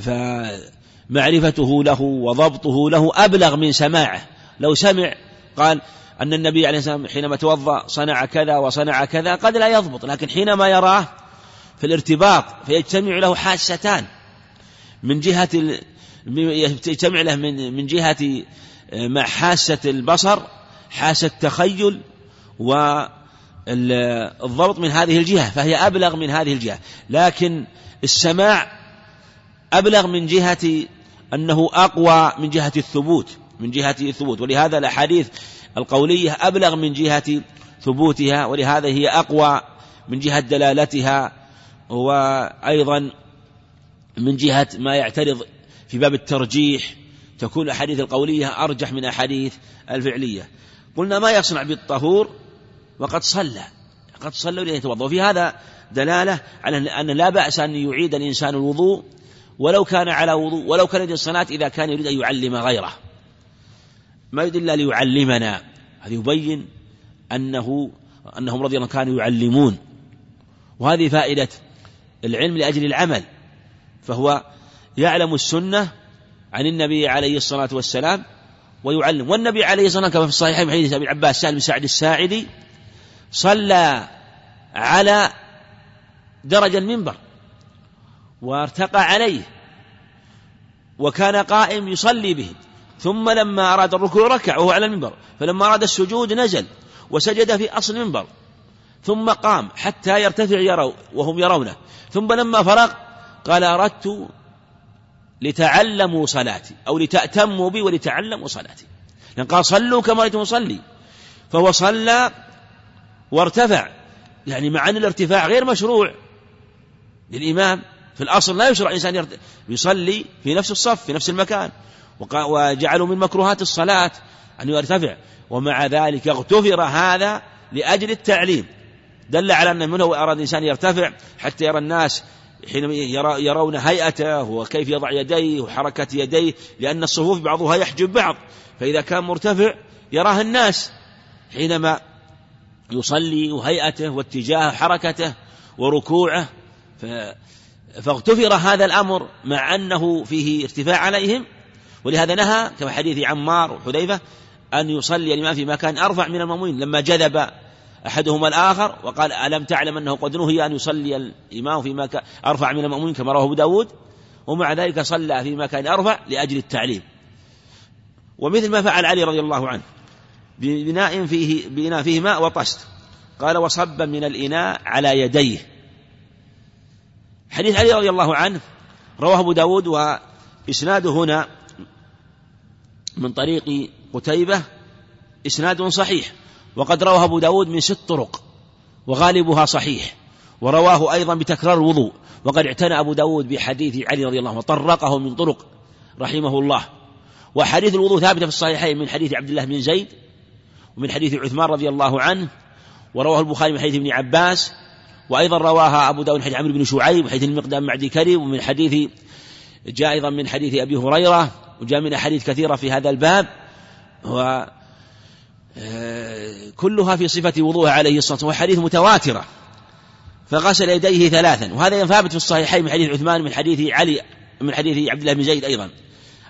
فمعرفته له وضبطه له أبلغ من سماعه. لو سمع قال أن النبي عليه والسلام حينما توضأ صنع كذا وصنع كذا قد لا يضبط لكن حينما يراه في الارتباط فيجتمع له حاستان من جهة يجتمع له من من جهة آه، مع حاسة البصر حاسة التخيل والضبط من هذه الجهة فهي أبلغ من هذه الجهة. لكن السماع أبلغ من جهة أنه أقوى من جهة الثبوت من جهة الثبوت. ولهذا الأحاديث القولية أبلغ من جهة ثبوتها ولهذا هي أقوى من جهة دلالتها وأيضا من جهة ما يعترض في باب الترجيح. تكون الأحاديث القولية أرجح من الأحاديث الفعلية. قلنا ما يصنع بالطهور؟ وقد صلى قد صلى ولم يتوضأ. وفي هذا دلالة على أن لا بأس أن يعيد الإنسان الوضوء ولو كان على وضوء ولو كان يريد الصلاة إذا كان يريد أن يعلم غيره. ما يريد إلا ليعلمنا. هذا يبين أنه أنهم رضي الله كانوا يعلمون. وهذه فائدة العلم لأجل العمل. فهو يعلم السنة عن النبي عليه الصلاة والسلام ويعلم. والنبي عليه الصلاة والسلام كما في الصحيحين حديث أبي العباس سالم بن سعد الساعدي صلى على درج المنبر وارتقى عليه وكان قائم يصلي به. ثم لما أراد الركوع ركع وهو على المنبر فلما أراد السجود نزل وسجد في أصل المنبر ثم قام حتى يرتفع يروا وهم يرونه ثم لما فرغ قال أردت لتعلموا صلاتي أو لتأتموا بي ولتعلموا صلاتي. لأن قال صلوا كما رأيتم أصلي. فهو صلى وارتفع يعني مع أن الارتفاع غير مشروع. للإمام في الأصل لا يشرع الإنسان يصلي في نفس الصف في نفس المكان. وجعلوا من مكروهات الصلاة أن يرتفع. ومع ذلك اغتفر هذا لأجل التعليم. دل على أن منه أراد الإنسان يرتفع حتى يرى الناس حين يرون هيئته وكيف يضع يديه وحركة يديه لأن الصفوف بعضها يحجب بعض. فإذا كان مرتفع يراه الناس حينما يصلي وهيئته واتجاه حركته وركوعه. فاغتفر هذا الأمر مع أنه فيه ارتفاع عليهم. ولهذا نهى كما حديث عمار وحذيفة أن يصلي الإمام في مكان أرفع من المأمومين لما جذب أحدهما الآخر وقال ألم تعلم أنه قد نهي أن يصلي الإمام في مكان أرفع من المأمومين كما رواه أبو داود؟ ومع ذلك صلى في مكان أرفع لأجل التعليم. ومثل ما فعل علي رضي الله عنه بناء فيه بإناء فيه ماء وطست قال وصب من الإناء على يديه. حديث علي رضي الله عنه رواه أبو داود وإسناده هنا من طريق قتيبة إسناد صحيح. وقد رواه أبو داود من ست طرق وغالبها صحيح. ورواه أيضا بتكرار الوضوء. وقد اعتنى أبو داود بحديث علي رضي الله عنه وطرقه من طرق رحمه الله. وحديث الوضوء ثابتة في الصحيحين من حديث عبد الله بن زيد ومن حديث عثمان رضي الله عنه. ورواه البخاري من حديث ابن عباس. وأيضا رواها أبو داود من حديث عمرو بن شعيب وحديث المقدام معدي كريم ومن حديث جاء أيضا من حديث أبي هريرة. وجاء من أحاديث كثيرة في هذا الباب و آه، كلها في صفة وضوء عليه الصلاة والسلام وحديث متواترة فغسل يديه ثلاثا وهذا ثابت في الصحيحين من حديث عثمان من حديث علي من حديث عبد الله بن زيد أيضا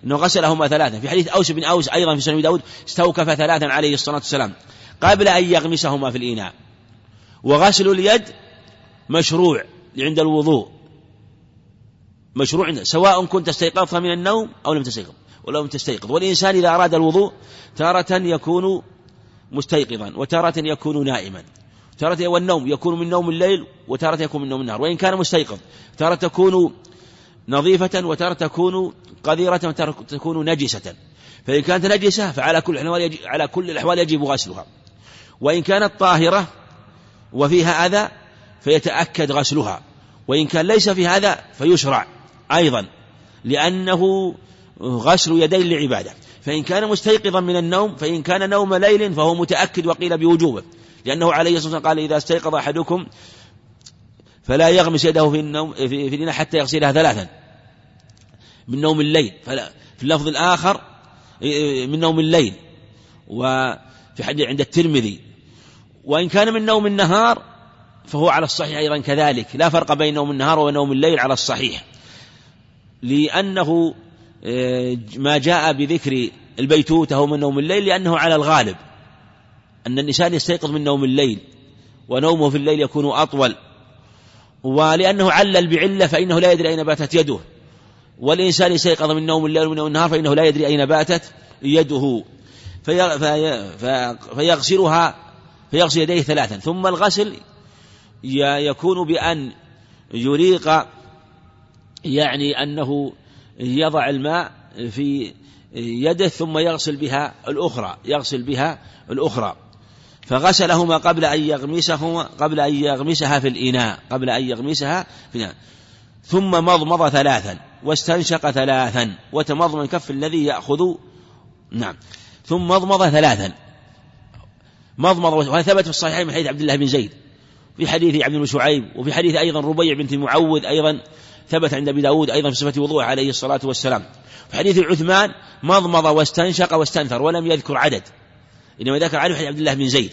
أنه غسلهما ثلاثا في حديث أوس بن أوس أيضا في سنن داود استوكف ثلاثا عليه الصلاة والسلام قبل أن يغمسهما في الإناء وغسل اليد مشروع عند الوضوء مشروع سواء كنت استيقظت من النوم أو لم تستيقظ ولو لم تستيقظ. والإنسان إذا أراد الوضوء تارة يكون مستيقظا وتارة يكون نائما. تارة والنوم يكون من نوم الليل وتارة يكون من نوم النهار. وإن كان مستيقظ تارة تكون نظيفة وتارة تكون قذرة وتارة تكون نجسة. فإن كانت نجسة فعلى كل الأحوال يجب على كل الأحوال يجب غسلها. وإن كانت طاهرة وفيها أذى فيتأكد غسلها. وإن كان ليس فيها أذى فيشرع. أيضا لأنه غسل يدين لعبادة فإن كان مستيقظا من النوم فإن كان نوم ليل فهو متأكد وقيل بوجوبه. لأنه عليه الصلاة والسلام قال إذا استيقظ أحدكم فلا يغمس يده في النوم في, الإناء حتى يغسلها ثلاثا من نوم الليل. فلا في اللفظ الآخر من نوم الليل. وفي حديث عند الترمذي وإن كان من نوم النهار فهو على الصحيح أيضا كذلك. لا فرق بين نوم النهار ونوم الليل على الصحيح. لأنه آه، ما جاء بذكر البيتوتة من نوم الليل لأنه على الغالب أن الإنسان يستيقظ من نوم الليل ونومه في الليل يكون أطول. ولأنه علل بعلة فإنه لا يدري أين باتت يده. والإنسان يستيقظ من نوم الليل ومن نوم النهار فإنه لا يدري أين باتت يده. في في فيغسلها فيغسل يديه ثلاثا. ثم الغسل يكون بأن يريق يعني أنه يضع الماء في يده ثم يغسل بها الأخرى يغسل بها الأخرى. فغسلهما قبل أن يغمسهما قبل أن يغمسها في الإناء قبل أن يغمسها في الإناء. ثم مضمض ثلاثا واستنشق ثلاثا وتمضمض الكف الذي يأخذ. نعم. ثم مضمض ثلاثا. مضمض وهذا ثبت في الصحيحين من حديث عبد الله بن زيد في حديث عبد بن شعيب وفي حديث أيضا ربيع بنت معوذ أيضا. ثبت عند أبي داود أيضا في صفة وضوء عليه الصلاة والسلام. في حديث عثمان مضمض واستنشق واستنثر ولم يذكر عدد. إنما ذكر عدد حديث عبد الله بن زيد.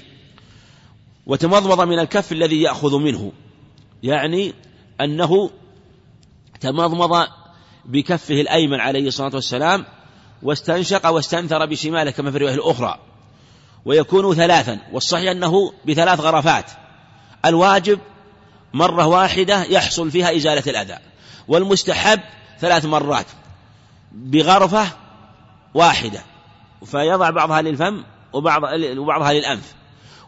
وتمضمض من الكف الذي يأخذ منه. يعني أنه تمضمض بكفه الأيمن عليه الصلاة والسلام واستنشق واستنثر بشماله كما في الرواية الأخرى. ويكون ثلاثا والصحيح أنه بثلاث غرفات. الواجب مرة واحدة يحصل فيها إزالة الأذى. والمستحب ثلاث مرات بغرفة واحدة فيضع بعضها للفم وبعض وبعضها للأنف.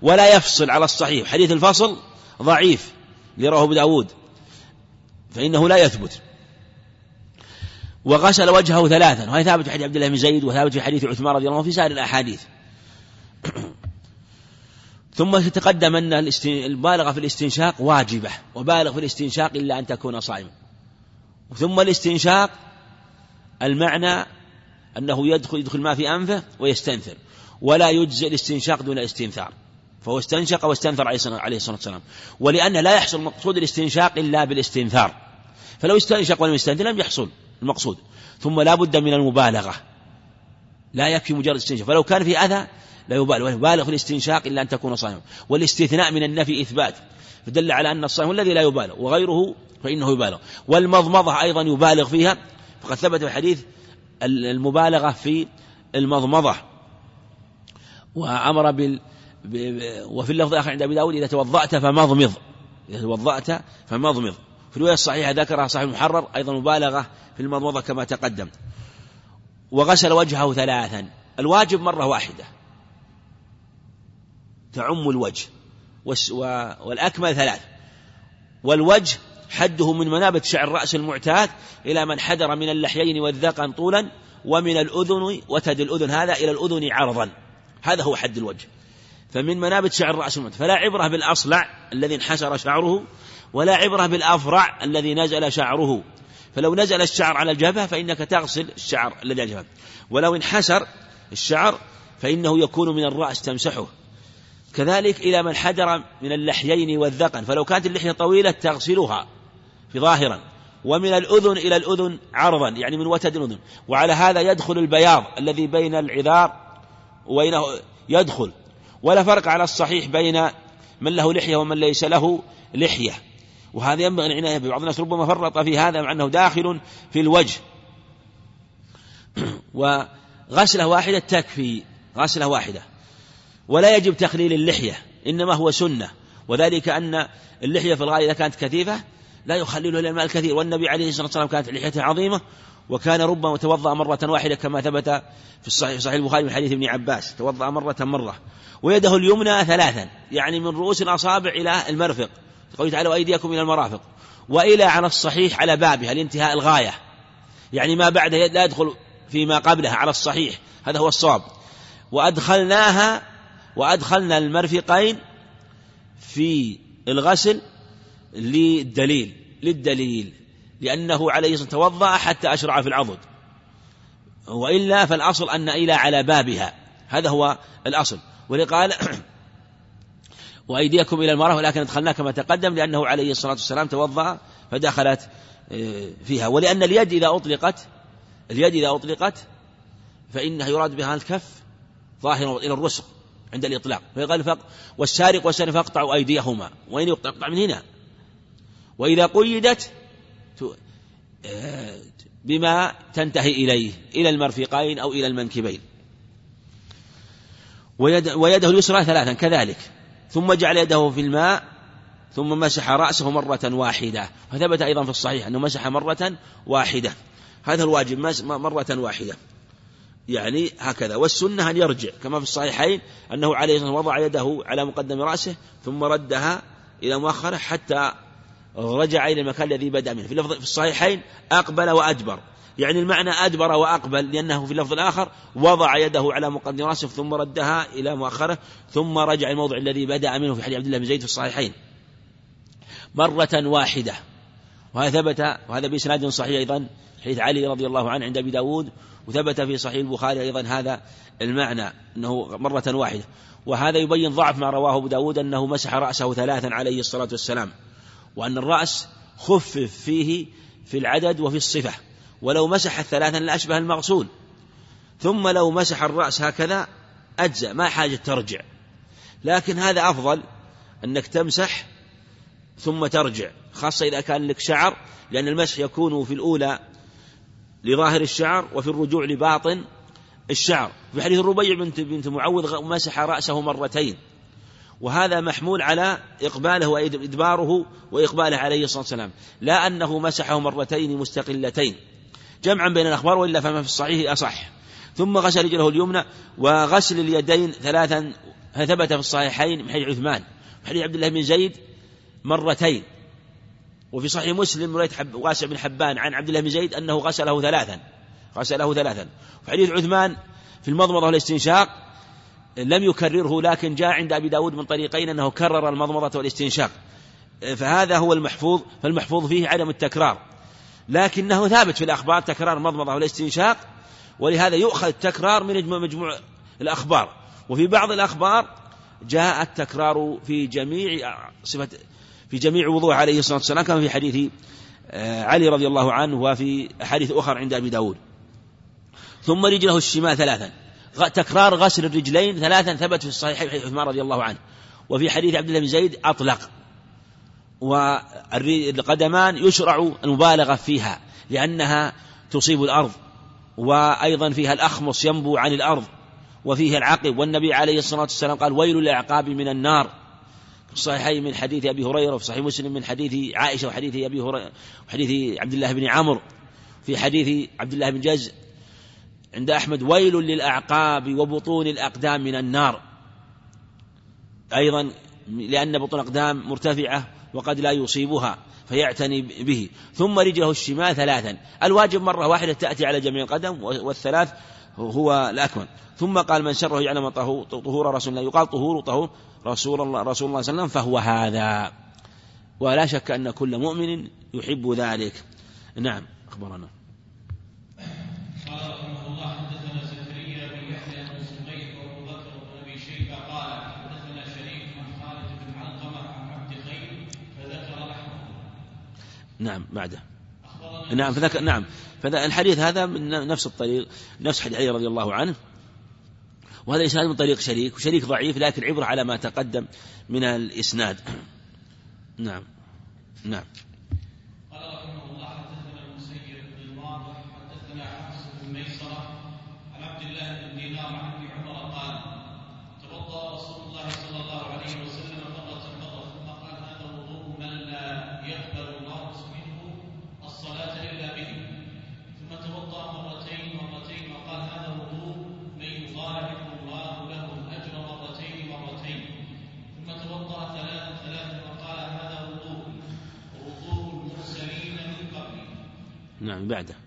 ولا يفصل على الصحيح. حديث الفصل ضعيف لرواه أبو داود فإنه لا يثبت. وغسل وجهه ثلاثا. وهي ثابت في حديث عبد الله بن زيد وثابت في حديث عثمان رضي الله عنه في سائر الأحاديث. ثم تقدم أن المبالغة في الاستنشاق واجبة وبالغ في الاستنشاق إلا أن تكون صائما. ثم الاستنشاق المعنى أنه يدخل يدخل ما في أنفه ويستنثر ولا يجزئ الاستنشاق دون الاستنثار فهو استنشق واستنثر عليه الصلاة والسلام ولأن لا يحصل مقصود الاستنشاق إلا بالاستنثار فلو استنشق ولم يستنثر لم يحصل المقصود ثم لا بد من المبالغة لا يكفي مجرد استنشاق فلو كان في أذى لا يبالغ يبالغ في الاستنشاق إلا أن تكون صائما والاستثناء من النفي إثبات فدل على أن الصائم الذي لا يبالغ وغيره فإنه يبالغ. والمضمضة أيضا يبالغ فيها فقد ثبت في الحديث المبالغة في المضمضة. وأمر بال وفي اللفظ الآخر عند أبي داود إذا توضأت فمضمض. إذا توضأت فمضمض. في الرواية الصحيحة ذكرها صاحب المحرر أيضا مبالغة في المضمضة كما تقدم. وغسل وجهه ثلاثا. الواجب مرة واحدة. تعم الوجه. والأكمل ثلاث. والوجه حده من منابت شعر الرأس المعتاد إلى من حدر من اللحيين والذقن طولا ومن الأذن وتد الأذن. هذا إلى الأذن عرضا. هذا هو حد الوجه. فمن منابت شعر الرأس المعتاد. فلا عبرة بالأصلع الذي انحسر شعره ولا عبرة بالأفرع الذي نزل شعره. فلو نزل الشعر على الجبهة فإنك تغسل الشعر الذي على الجبهة. ولو انحسر الشعر فإنه يكون من الرأس تمسحه. كذلك إلى من حدر من اللحيين والذقن. فلو كانت اللحية طويلة تغسلها في ظاهرا ومن الأذن إلى الأذن عرضا يعني من وتد الأذن. وعلى هذا يدخل البياض الذي بين العذار وبينه يدخل. ولا فرق على الصحيح بين من له لحية ومن ليس له لحية. وهذا ينبغي العناية به بعض الناس ربما فرط في هذا مع أنه داخل في الوجه. وغسلة واحدة تكفي. غسلة واحدة. ولا يجب تخليل اللحية إنما هو سنة. وذلك أن اللحية في الغالب إذا كانت كثيفة لا يخللها إلا الماء الكثير. والنبي عليه الصلاة والسلام كانت لحيته عظيمة وكان ربما توضأ مرة واحدة كما ثبت في الصحيح صحيح البخاري من حديث ابن عباس توضأ مرة مرة ويده اليمنى ثلاثا يعني من رؤوس الأصابع إلى المرفق. قوله تعالى وأيديكم إلى المرافق. وإلى على الصحيح على بابها لانتهاء الغاية. يعني ما بعد لا يدخل فيما قبلها على الصحيح هذا هو الصواب. وأدخلناها وأدخلنا المرفقين في الغسل للدليل للدليل لأنه عليه الصلاة توضأ حتى أشرع في العضد. وإلا فالأصل أن إلى على بابها. هذا هو الأصل. ولقال وأيديكم إلى المرأة ولكن أدخلناه كما تقدم لأنه عليه الصلاة والسلام توضأ فدخلت آه، فيها. ولأن اليد إذا أطلقت اليد إذا أطلقت فإنها يراد بها الكف ظاهرا إلى الرسغ عند الإطلاق. فيقال فق والسارق والسارق فاقطعوا أيديهما. وين يقطع من هنا. وإذا قيدت آه، بما تنتهي إليه إلى المرفقين أو إلى المنكبين. ويد ويده اليسرى ثلاثا كذلك. ثم جعل يده في الماء ثم مسح رأسه مرة واحدة. وثبت أيضا في الصحيح أنه مسح مرة واحدة. هذا الواجب مرة واحدة. يعني هكذا. والسنة أن يرجع كما في الصحيحين أنه عليه الصلاة وضع يده على مقدم رأسه ثم ردها إلى مؤخرة حتى رجع إلى المكان الذي بدأ منه. في, في الصحيحين أقبل وأدبر. يعني المعنى أدبر وأقبل لأنه في اللفظ الآخر وضع يده على مقدم رأسه ثم ردها إلى مؤخرة ثم رجع الموضع الذي بدأ منه في حديث عبد الله بن زيد في الصحيحين. مرة واحدة. وهذا ثبت وهذا بإسناد صحيح أيضا حديث علي رضي الله عنه عند أبي داود وثبت في صحيح البخاري أيضا هذا المعنى أنه مرة واحدة. وهذا يبين ضعف ما رواه أبو داود أنه مسح رأسه ثلاثا عليه الصلاة والسلام وأن الرأس خفف فيه في العدد وفي الصفة. ولو مسح الثلاثا لأشبه المغسول ثم لو مسح الرأس هكذا أجزأ ما حاجة ترجع. لكن هذا أفضل أنك تمسح ثم ترجع خاصة إذا كان لك شعر لأن المسح يكون في الأولى لظاهر الشعر وفي الرجوع لباطن الشعر. في حديث الربيع بنت بنت معوذ مسح رأسه مرتين. وهذا محمول على إقباله وإدباره وإقباله عليه الصلاة والسلام. لا أنه مسحه مرتين مستقلتين. جمعا بين الأخبار وإلا فما في الصحيح أصح. ثم غسل رجله اليمنى وغسل اليدين ثلاثا ثبت في الصحيحين من حديث عثمان. وحديث عبد الله بن زيد مرتين. وفي صحيح مسلم رواية واسع بن حبان عن عبد الله بن زيد أنه غسله ثلاثا غسله ثلاثا. وحديث عثمان في المضمضة والاستنشاق لم يكرره لكن جاء عند أبي داود من طريقين أنه كرر المضمضة والاستنشاق. فهذا هو المحفوظ فالمحفوظ فيه عدم التكرار. لكنه ثابت في الأخبار تكرار المضمضة والاستنشاق ولهذا يؤخذ التكرار من مجموع الأخبار. وفي بعض الأخبار جاء التكرار في جميع صفة في جميع وضوء عليه الصلاة والسلام كما في حديث آه، علي رضي الله عنه وفي أحاديث أخرى عند أبي داود. ثم رجله الشمال ثلاثا. تكرار غسل الرجلين ثلاثا ثبت في الصحيح حديث عثمان رضي الله عنه. وفي حديث عبد الله بن زيد أطلق. والقدمان يشرع المبالغة فيها لأنها تصيب الأرض. وأيضا فيها الأخمص ينبو عن الأرض. وفيه العقب. والنبي عليه الصلاة والسلام قال ويل للأعقاب من النار. الصحيحين من حديث أبي هريرة وفي صحيح مسلم من حديث عائشة وحديث أبي هريرة وحديث عبد الله بن عمرو في حديث عبد الله بن جز عند أحمد ويل للأعقاب وبطون الأقدام من النار. أيضا لأن بطون الأقدام مرتفعة وقد لا يصيبها فيعتني به. ثم رجله الشمال ثلاثا. الواجب مرة واحدة تأتي على جميع القدم والثلاث هو الأكمل. ثم قال من شره يعلم طهور رسول الله. يقال طهور طهور. رسول الله رسول الله صلى الله عليه وسلم فهو هذا. ولا شك أن كل مؤمن يحب ذلك. نعم أخبرنا. نعم بعده. نعم فذكر نعم فالحديث هذا من نفس الطريق نفس حديث علي رضي الله عنه. وهذا الإسناد من طريق شريك وشريك ضعيف لكن عبرة على ما تقدم من الإسناد. نعم. نعم. نعم بعده.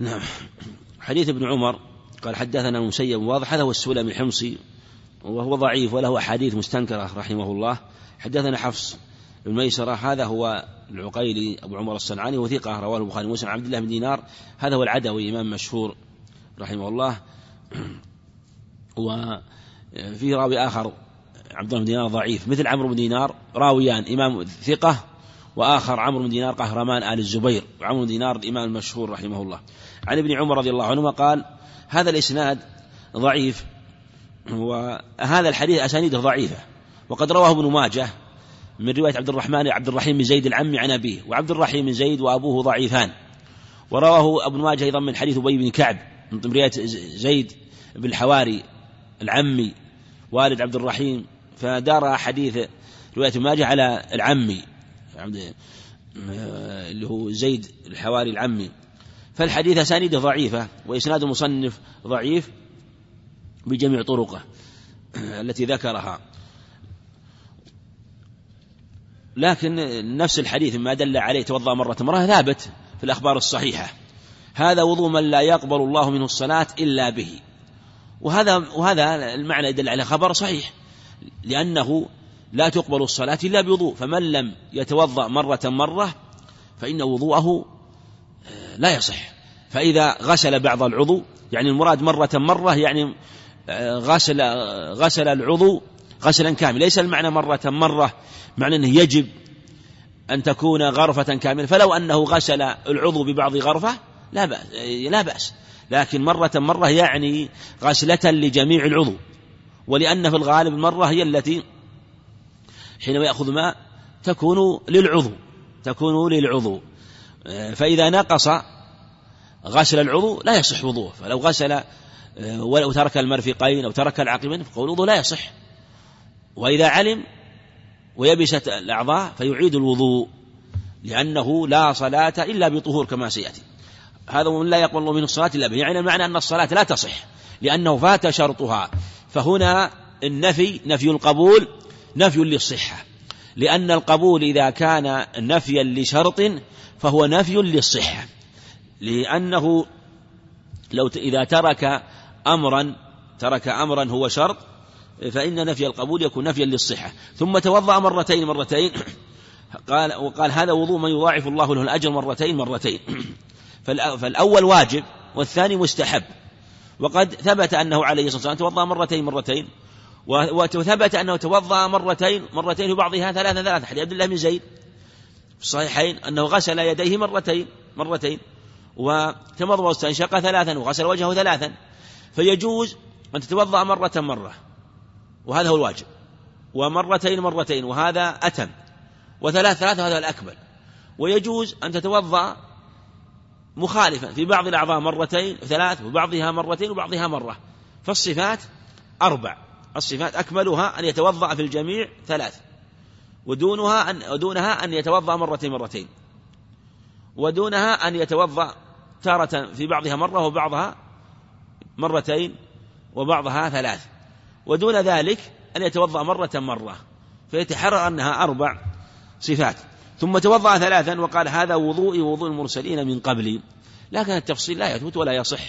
نعم. حديث ابن عمر قال حدثنا المسيب واضح هذا هو السلمي الحمصي وهو ضعيف وله أحاديث مستنكرة رحمه الله. حدثنا حفص بن ميسرة هذا هو العقيلي أبو عمر الصنعاني وثيقة رواه البخاري ومسلم عبد الله بن دينار. هذا هو العدوي إمام مشهور رحمه الله. وفي راوي آخر عبد الله بن دينار ضعيف مثل عمرو بن دينار راويان إمام ثقة. وآخر عمرو بن دينار قهرمان آل الزبير وعمرو بن دينار الإمام المشهور رحمه الله. عن ابن عمر رضي الله عنهما قال هذا الإسناد ضعيف وهذا الحديث أسانيده ضعيفة وقد رواه ابن ماجه من رواية عبد الرحمن عبد الرحيم بن زيد العمي عن أبيه وعبد الرحيم بن زيد وأبوه ضعيفان. ورواه ابن ماجه أيضا من حديث أبي بن كعب من رواية زيد بن الحواري العمي والد عبد الرحيم فدار حديث رواية ماجه على العمي اللي هو زيد الحواري العمي. فالحديث أسانيده ضعيفة وإسناد المصنف ضعيف بجميع طرقه التي ذكرها. لكن نفس الحديث ما دل عليه توضأ مرة مرة ثابت في الأخبار الصحيحة. هذا وضوء من لا يقبل الله منه الصلاة إلا به. وهذا وهذا المعنى يدل على خبر صحيح لأنه لا تقبل الصلاة إلا بوضوء. فمن لم يتوضأ مرة مرة فإن وضوءه لا يصح. فإذا غسل بعض العضو يعني المراد مرة مرة يعني آه، غسل غسل العضو غسلا كاملا. ليس المعنى مرة مرة معنى أنه يجب أن تكون غرفة كاملة. فلو أنه غسل العضو ببعض غرفة لا بأس لا بأس. لكن مرة مرة يعني غسلة لجميع العضو. ولأن في الغالب المرة هي التي حينما يأخذ ماء تكون للعضو تكون للعضو. فإذا نقص غسل العضو لا يصح وضوءه فلو غسل ولو ترك المرفقين أو ترك العقبين فقول الوضوء لا يصح. وإذا علم ويبست الأعضاء فيعيد الوضوء لأنه لا صلاة إلا بطهور كما سيأتي. هذا من لا يقبل الله منه الصلاة إلا به يعني المعنى أن الصلاة لا تصح لأنه فات شرطها. فهنا النفي نفي القبول نفي للصحة. لأن القبول إذا كان نفيا لشرط فهو نفي للصحة. لأنه لو إذا ترك أمرا ترك أمرا هو شرط فإن نفي القبول يكون نفيا للصحة. ثم توضأ مرتين مرتين. قال وقال هذا وضوء من يضاعف الله له الأجر مرتين مرتين. فالأول واجب والثاني مستحب. وقد ثبت أنه عليه الصلاة والسلام توضأ مرتين مرتين. وثبت أنه توضأ مرتين مرتين وبعضها ثلاثة ثلاثة. حديث عبد الله بن زيد في الصحيحين أنه غسل يديه مرتين مرتين وتمضمض واستنشق ثلاثا وغسل وجهه ثلاثا. فيجوز أن تتوضأ مرة مرة وهذا هو الواجب. ومرتين مرتين وهذا أتم. وثلاث ثلاثة وهذا الأكمل. ويجوز أن تتوضأ مخالفا في بعض الأعضاء مرتين ثلاث وبعضها مرتين وبعضها مرة. فالصفات أربع. الصفات أكملها أن يتوضأ في الجميع ثلاث ودونها أن ودونها أن يتوضأ مرتين مرتين ودونها أن يتوضأ تارة في بعضها مرة وبعضها مرتين وبعضها ثلاث ودون ذلك أن يتوضأ مرة مرة فيتحرر أنها أربع صفات ثم توضأ ثلاثا وقال هذا وضوئي وضوء المرسلين من قبلي لكن التفصيل لا يثبت ولا يصح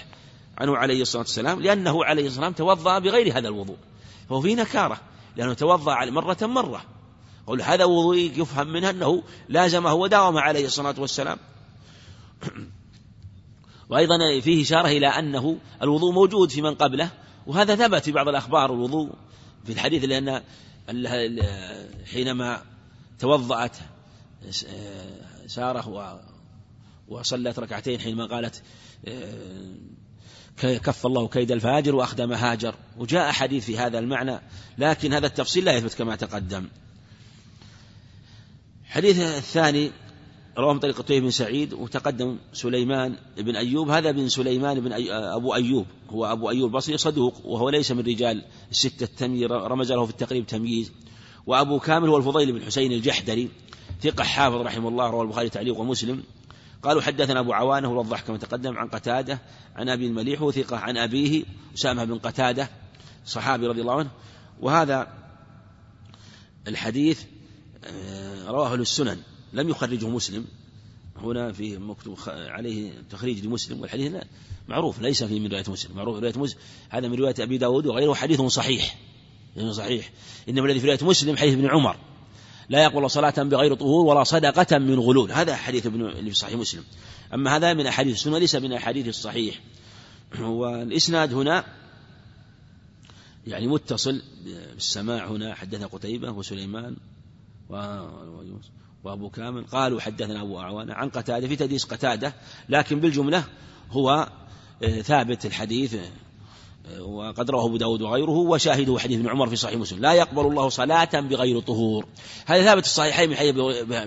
عنه عليه الصلاة والسلام لأنه عليه الصلاة والسلام توضأ بغير هذا الوضوء. فهو فيه نكارة لأنه توضأ مرة مرة. قول هذا وضوئي يفهم منها أنه لازمه وداوم عليه الصلاة والسلام. وأيضا فيه إشارة إلى أنه الوضوء موجود في من قبله وهذا ثبت في بعض الأخبار الوضوء في الحديث لأن حينما توضأت سارة وصلت ركعتين حينما قالت كف الله كيد الفاجر وأخدم هاجر. وجاء حديث في هذا المعنى لكن هذا التفصيل لا يثبت كما تقدم. حديث الثاني رواه من طريق بن سعيد وتقدم سليمان بن أيوب. هذا بن سليمان بن. أبو أيوب. هو أبو أيوب البصري صدوق وهو ليس من رجال الستة التمييز رمز له في التقريب تمييز. وأبو كامل هو الفضيل بن حسين الجحدري ثقة حافظ رحمه الله رواه البخاري تعليق ومسلم. قالوا حدثنا أبو عوانة والضح كما تقدم عن قتادة عن أبي المليح وثقة عن أبيه أسامة بن قتادة صحابي رضي الله عنه. وهذا الحديث آه، رواه السنن لم يخرجه مسلم. هنا في مكتوب عليه تخريج لمسلم والحديث معروف ليس في من رواية مسلم. معروف رواية مسلم هذا من رواية أبي داود وغيره حديث صحيح. صحيح. إنما الذي في رواية مسلم حديث ابن عمر. لا يقبل صلاة بغير طهور ولا صدقة من غلول. هذا حديث ابن في صحيح مسلم. أما هذا من أحاديث السنة ليس من أحاديث الصحيح. والإسناد هنا يعني متصل بالسماع هنا. حدثنا قتيبة وسليمان وأبو كامل قالوا حدثنا أبو أعوان عن قتادة. في تدريس قتادة لكن بالجملة هو آه، ثابت الحديث وقد رواه أبو داود وغيره وشاهده حديث ابن عمر في صحيح مسلم. لا يقبل الله صلاة بغير طهور. هذا ثابت الصحيحين من حديث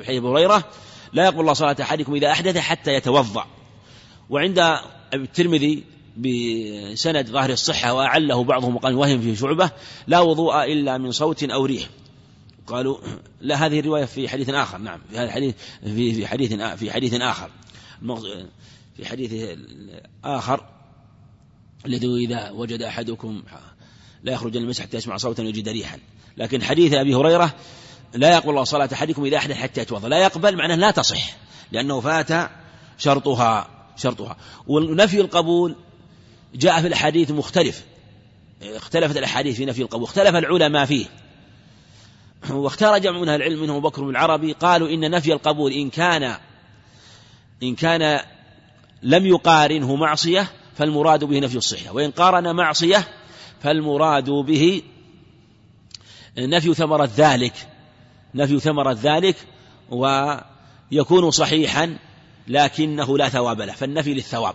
أبي هريرة. لا يقبل الله صلاة أحدكم إذا أحدث حتى يتوضأ. وعند الترمذي بسند ظاهر الصحة وأعله بعضهم وقال وهم في شعبة لا وضوء إلا من صوت أو ريح. قالوا لا هذه الرواية في حديث آخر. نعم في هذا الحديث في في حديث في حديث آخر. في حديث آخر الذي إذا وجد أحدكم لا يخرج المسح حتى يسمع صوتا ويجد ريحا. لكن حديث أبي هريرة لا يقبل الله صلاة أحدكم إذا أحدث حتى يتوضأ. لا يقبل معناه لا تصح لأنه فات شرطها شرطها. ونفي القبول جاء في الأحاديث مختلف. اختلفت الأحاديث في نفي القبول اختلف العلماء فيه. واختار جمع من العلم منهم بكر العربي قالوا إن نفي القبول إن كان إن كان لم يقارنه معصية فالمراد به نفي الصحة. وإن قارن معصية فالمراد به نفي ثمرة ذلك. نفي ثمرة ذلك ويكون صحيحا لكنه لا ثواب له. فالنفي للثواب.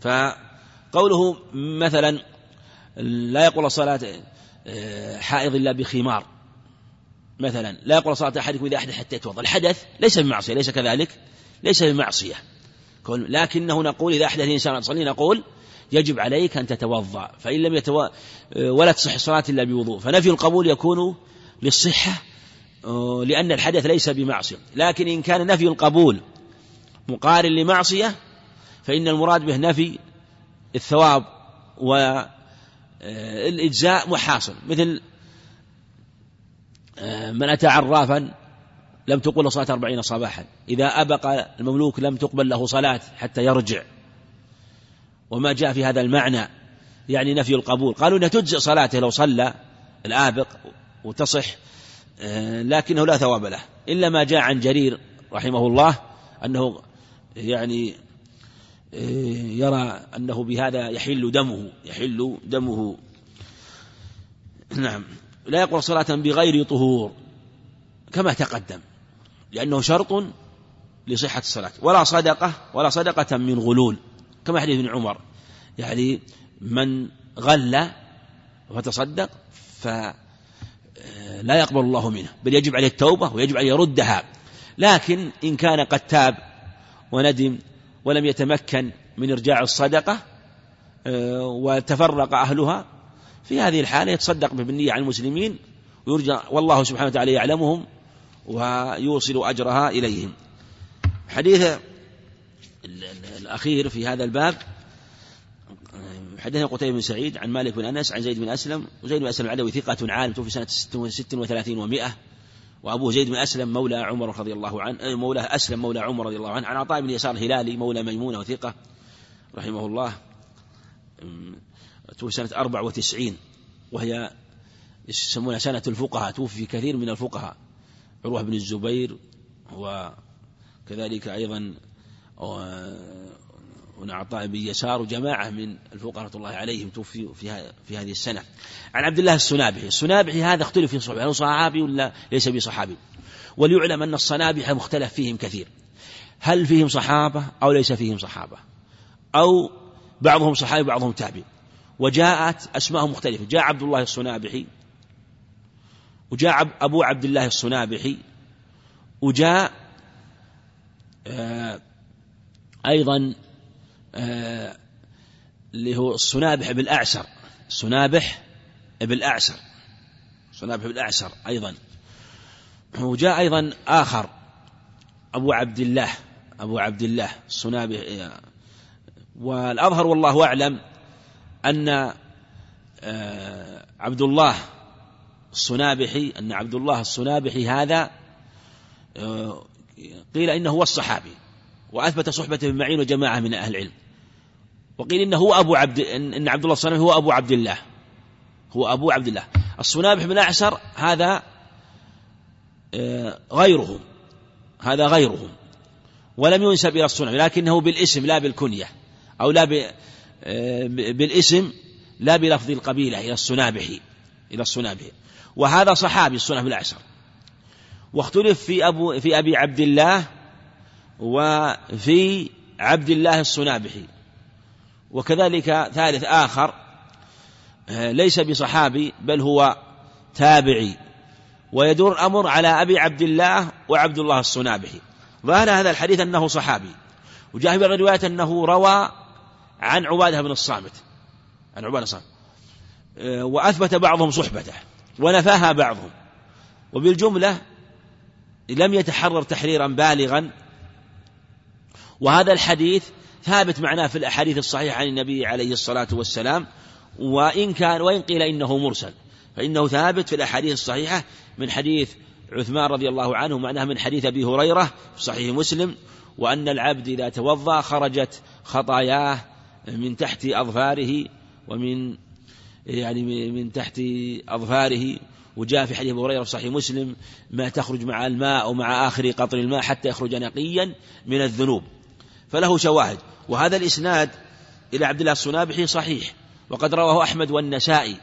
فقوله مثلا لا يقول الصلاة آه، حائض إلا بخمار. مثلا لا يقول صلاة أحدكم إذا أحدث حتى يتوضأ. الحدث ليس بمعصية ليس كذلك ليس بمعصية. لكنه نقول إذا أحدث الإنسان تصلي نقول يجب عليك أن تتوضأ فإن لم يتو... ولا تصح الصلاة إلا بوضوء فنفي القبول يكون للصحة آه، لأن الحدث ليس بمعصية لكن إن كان نفي القبول مقارن لمعصية فإن المراد به نفي الثواب والإجزاء محاصل مثل آه، من أتى عرافا لم تقبل صلاة أربعين صباحا. إذا أبق المملوك لم تقبل له صلاة حتى يرجع. وما جاء في هذا المعنى يعني نفي القبول. قالوا إنها تجزئ صلاته لو صلى الآبق وتصح آه، لكنه لا ثواب له. إلا ما جاء عن جرير رحمه الله أنه يعني آه، يرى أنه بهذا يحل دمه يحل دمه. نعم. لا يقبل صلاة بغير طهور كما تقدم. لأنه شرط لصحة الصلاة. ولا صدقة ولا صدقة من غلول. كما حديث ابن عمر. يعني من غل وتصدق فلا يقبل الله منه. بل يجب عليه التوبة ويجب عليه يردها. لكن إن كان قد تاب وندم ولم يتمكن من إرجاع الصدقة آه، وتفرق أهلها في هذه الحالة يتصدق بالنية عن المسلمين ويرجى والله سبحانه وتعالى يعلمهم ويوصل أجرها إليهم. حديث الأخير في هذا الباب حدثنا قتيبة بن سعيد عن مالك بن أنس عن زيد بن أسلم وزيد بن أسلم العدوي ثقة عالم توفي سنة ست وثلاثين ومائة وأبوه زيد بن أسلم مولى عمر رضي الله عنه مولى أسلم مولى عمر رضي الله عنه عن عطاء بن يسار الهلالي مولى ميمونة وثقة رحمه الله توفي سنة أربع وتسعين وهي يسمونها سنة الفقهاء توفي كثير من الفقهاء. عروة بن الزبير وكذلك أيضا هنا عطاء بن يسار وجماعة من الفقهاء الله عليهم توفي في, في هذه السنة. عن عبد الله السنابحي. السنابحي هذا اختلف في صحبه هل صحابي ولا ليس بصحابي؟ وليعلم أن الصنابحة مختلف فيهم كثير. هل فيهم صحابة أو ليس فيهم صحابة؟ أو بعضهم صحابي بعضهم تابعي. وجاءت أسماء مختلفة. جاء عبد الله الصنابحي وجاء أبو عبد الله الصنابحي وجاء آه أيضا آه اللي هو الصنابح بالأعسر الصنابح بالأعسر صنابح بالأعسر أيضا. وجاء أيضا آخر أبو عبد الله أبو عبد الله الصنابح آه، والأظهر والله أعلم أن عبد الله الصنابحي أن عبد الله الصنابحي هذا آه، قيل إنه هو الصحابي وأثبت صحبته بمعين وجماعة من أهل العلم. وقيل إنه هو أبو عبد إن عبد الله الصنابحي هو أبو عبد الله. هو أبو عبد الله. الصنابح بن أعسر هذا آه، غيرهم. هذا غيرهم. ولم ينسب إلى الصنابح لكنه بالاسم لا بالكنية أو لا آه، بالاسم لا بلفظ القبيلة إلى الصنابحي إلى الصنابحي. وهذا صحابي الصنابح الأعسر. واختلف في أبو في أبي عبد الله وفي عبد الله الصنابحي وكذلك ثالث آخر آه، ليس بصحابي بل هو تابعي. ويدور الأمر على أبي عبد الله وعبد الله الصنابحي ظاهر هذا الحديث أنه صحابي. وجاء في الرواية أنه روى عن عبادة بن الصامت. عن عبادة الصامت. آه، وأثبت بعضهم صحبته. ونفاها بعضهم. وبالجملة لم يتحرر تحريرا بالغا. وهذا الحديث ثابت معناه في الأحاديث الصحيحة عن النبي عليه الصلاة والسلام. وإن كان وإن قيل إنه مرسل فإنه ثابت في الأحاديث الصحيحة من حديث عثمان رضي الله عنه معناه من حديث أبي هريرة في صحيح مسلم. وأن العبد إذا توضأ خرجت خطاياه من تحت أظفاره ومن يعني من تحت أظفاره وجاء في حديث أبي هريرة في صحيح مسلم ما تخرج مع الماء أو مع آخر قطر الماء حتى يخرج نقيا من الذنوب. فله شواهد وهذا الإسناد إلى عبد الله الصنابحي صحيح وقد رواه أحمد والنسائي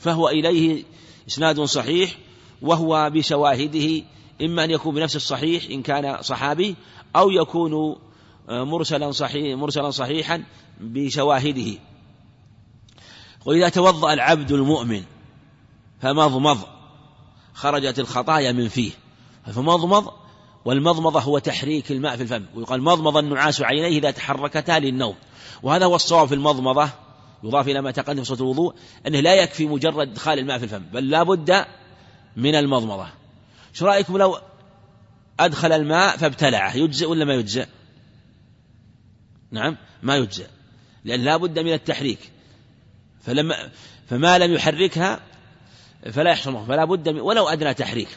فهو إليه إسناد صحيح وهو بشواهده إما أن يكون بنفس الصحيح إن كان صحابي أو يكون مرسلا صحيح مرسلا صحيحا بشواهده. وإذا توضأ العبد المؤمن فمضمض خرجت الخطايا من فيه فمضمض والمضمضة هو تحريك الماء في الفم ويقال مضمض النعاس عينيه إذا تحركتا للنوم. وهذا هو الصواب في المضمضة يضاف إلى ما تقدم في صلاة الوضوء أنه لا يكفي مجرد إدخال الماء في الفم بل لا بد من المضمضة. شو رأيكم لو أدخل الماء فابتلعه يجزئ ولا ما يجزئ؟ نعم ما يجزئ لأن لا بد من التحريك. فلما فما لم يحركها فلا يحصل فلا بد ولو أدنى تحريك.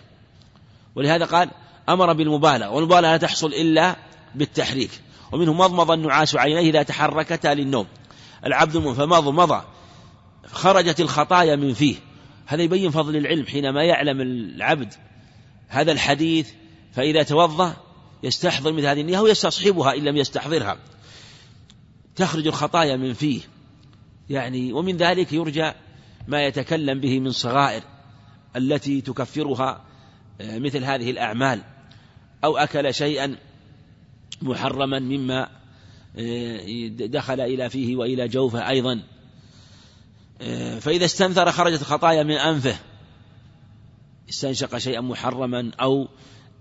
ولهذا قال أمر بالمبالغة والمبالغة لا تحصل إلا بالتحريك. ومنه مضمض النعاس عينيه إذا تحركتا للنوم. العبد فمضمض خرجت الخطايا من فيه. هذا يبين فضل العلم حينما يعلم العبد هذا الحديث فإذا توضأ يستحضر مثل هذه النية ويستصحبها إن لم يستحضرها. تخرج الخطايا من فيه. يعني ومن ذلك يرجى ما يتكلم به من صغائر التي تكفرها آه، مثل هذه الأعمال. أو أكل شيئا محرما مما آه، دخل إلى فيه وإلى جوفه أيضا. آه، فإذا استنثر خرجت خطايا من أنفه. استنشق شيئا محرما أو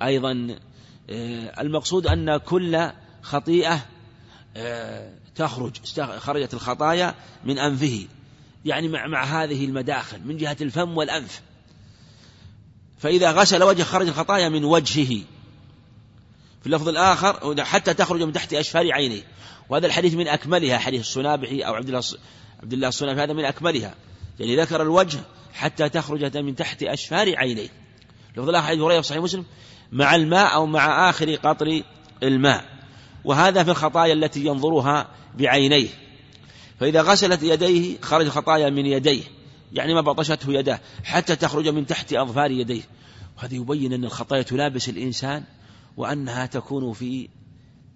أيضا المقصود أن كل خطيئة تخرج خرجت الخطايا من أنفه. يعني مع, مع هذه المداخل من جهة الفم والأنف. فإذا غسل وجه خرج الخطايا من وجهه. في اللفظ الآخر حتى تخرج من تحت أشفار عينيه. وهذا الحديث من أكملها حديث الصنابحي أو عبد الله عبد الله الصنابحي هذا من أكملها. يعني ذكر الوجه حتى تخرج من تحت أشفار عينيه. لفظ الآخر حديث هريرة في صحيح مسلم مع الماء أو مع آخر قطر الماء. وهذا في الخطايا التي ينظرها بعينيه. فإذا غسلت يديه خرج خطايا من يديه يعني ما بطشته يداه حتى تخرج من تحت أظفار يديه. وهذا يبين أن الخطايا تلابس الإنسان وأنها تكون في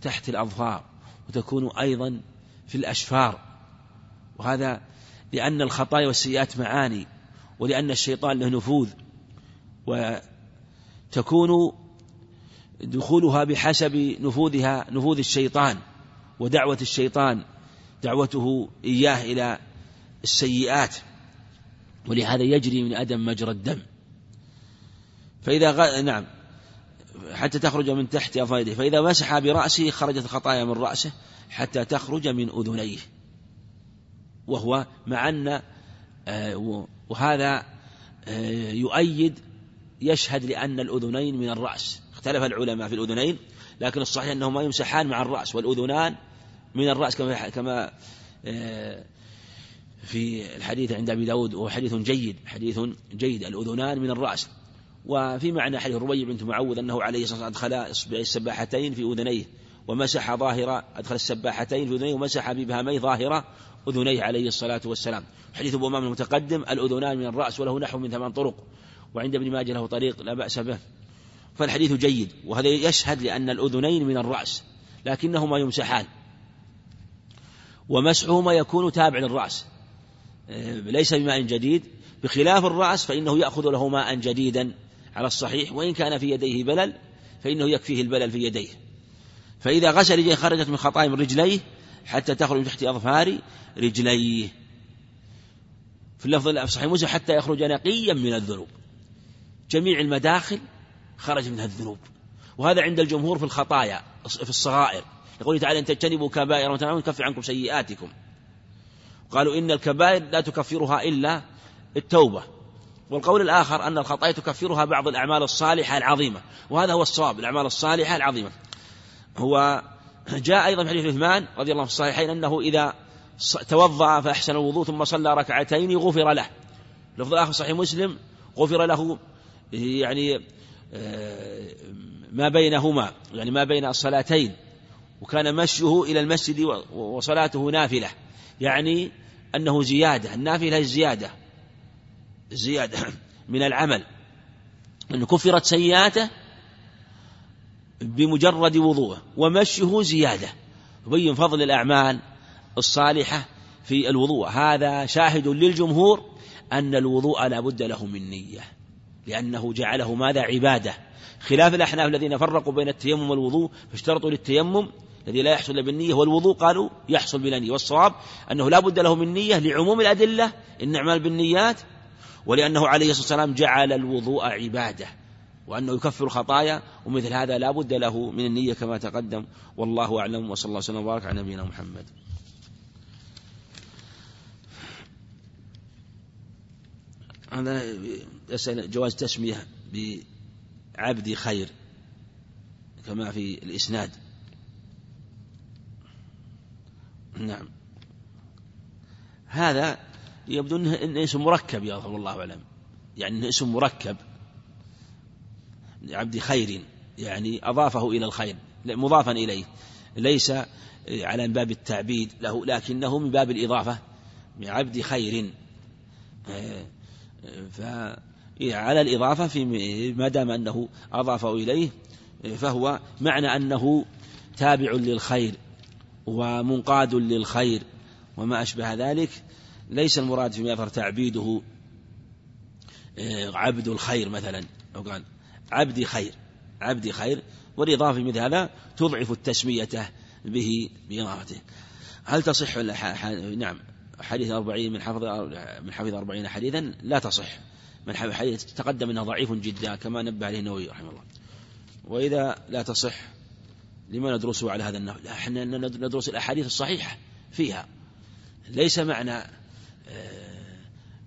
تحت الأظفار وتكون أيضا في الأشفار. وهذا لأن الخطايا والسيئات معاني ولأن الشيطان له نفوذ وتكون دخولها بحسب نفوذها نفوذ الشيطان. ودعوة الشيطان دعوته إياه إلى السيئات ولهذا يجري من أدم مجرى الدم. فإذا غ... نعم حتى تخرج من تحت أفايده. فإذا مسح برأسه خرجت الخطايا من رأسه حتى تخرج من أذنيه. وهو مع أن آه، وهذا آه، يؤيد يشهد لأن الأذنين من الرأس. اختلف العلماء في الأذنين لكن الصحيح أنهما يمسحان مع الرأس والأذنان من الرأس كما كما آه، في الحديث عند أبي داود وهو حديث جيد حديث جيد الأذنان من الرأس. وفي معنى حديث ربيع بنت معوذ أنه عليه الصلاة والسلام أدخل إصبعي السباحتين في أذنيه ومسح ظاهر أدخل السباحتين في أذنيه ومسح بإبهاميه ظاهر أذنيه عليه الصلاة والسلام. حديث أبو أمام المتقدم الأذنان من الرأس وله نحو من ثمان طرق وعند ابن ماجه له طريق لا بأس به. فالحديث جيد وهذا يشهد لأن الأذنين من الرأس لكنهما يمسحان. ومسحهما يكون تابع للرأس. آه، ليس بماء جديد. بخلاف الرأس فإنه يأخذ له ماء جديدا على الصحيح وإن كان في يديه بلل فإنه يكفيه البلل في يديه. فإذا غسل رجليه خرجت من خطايا من رجليه حتى تخرج من تحت أظفار رجليه. في اللفظ صحيح مسلم حتى يخرج نقيا من الذنوب. جميع المداخل خرج منها الذنوب. وهذا عند الجمهور في الخطايا في الصغائر. يقول تعالى إن تجتنبوا كبائر وتنهون نكفر عنكم سيئاتكم. قالوا إن الكبائر لا تكفرها إلا التوبة. والقول الآخر أن الخطايا تكفرها بعض الأعمال الصالحة العظيمة. وهذا هو الصواب الأعمال الصالحة العظيمة. هو جاء أيضا في حديث عثمان رضي الله في الصحيحين أنه إذا توضأ فأحسن الوضوء ثم صلى ركعتين غفر له. لفظ الآخر صحيح مسلم غفر له يعني آه، ما بينهما يعني ما بين الصلاتين. وكان مشيه إلى المسجد وصلاته نافلة. يعني أنه زيادة النافلة الزيادة. زيادة من العمل. أنه كفرت سيئاته بمجرد وضوءه ومشيه زيادة. يبين فضل الأعمال الصالحة في الوضوء. هذا شاهد للجمهور أن الوضوء لا بد له من نية لأنه جعله ماذا؟ عبادة. خلاف الأحناف الذين فرقوا بين التيمم والوضوء فاشترطوا للتيمم الذي لا يحصل إلا بالنية والوضوء قالوا يحصل بلا نية. والصواب أنه لا بد له من نية لعموم الأدلة إن أعمال بالنيات ولأنه عليه الصلاة والسلام جعل الوضوء عبادة وأنه يكفر الخطايا ومثل هذا لا بد له من النية كما تقدم. والله أعلم وصلى الله وسلم وبارك على نبينا محمد. هذا يسأل جواز تسمية بعبد خير كما في الإسناد. نعم. هذا يبدو انه اسم مركب يا الله اعلم يعني إنه اسم مركب عبد خير يعني أضافه إلى الخير مضافا إليه. ليس على باب التعبيد له لكنه من باب الإضافة من عبد خير. فعلى الإضافة في ما دام أنه أضافه إليه فهو معنى أنه تابع للخير. ومنقاد للخير وما أشبه ذلك ليس المراد فيما يظهر تعبيده آه، عبد الخير مثلا أو قال عبدي خير عبدي خير والإضافة مثل هذا تضعف التسمية به بإضافته. هل تصح نعم حديث أربعين من حفظ من حفظ أربعين حديثا لا تصح. من حديث تقدم أنه ضعيف جدا كما نبه عليه النووي رحمه الله. وإذا لا تصح لما ندرسه على هذا النحو؟ إحنا ندرس الأحاديث الصحيحة فيها. ليس معنى آه،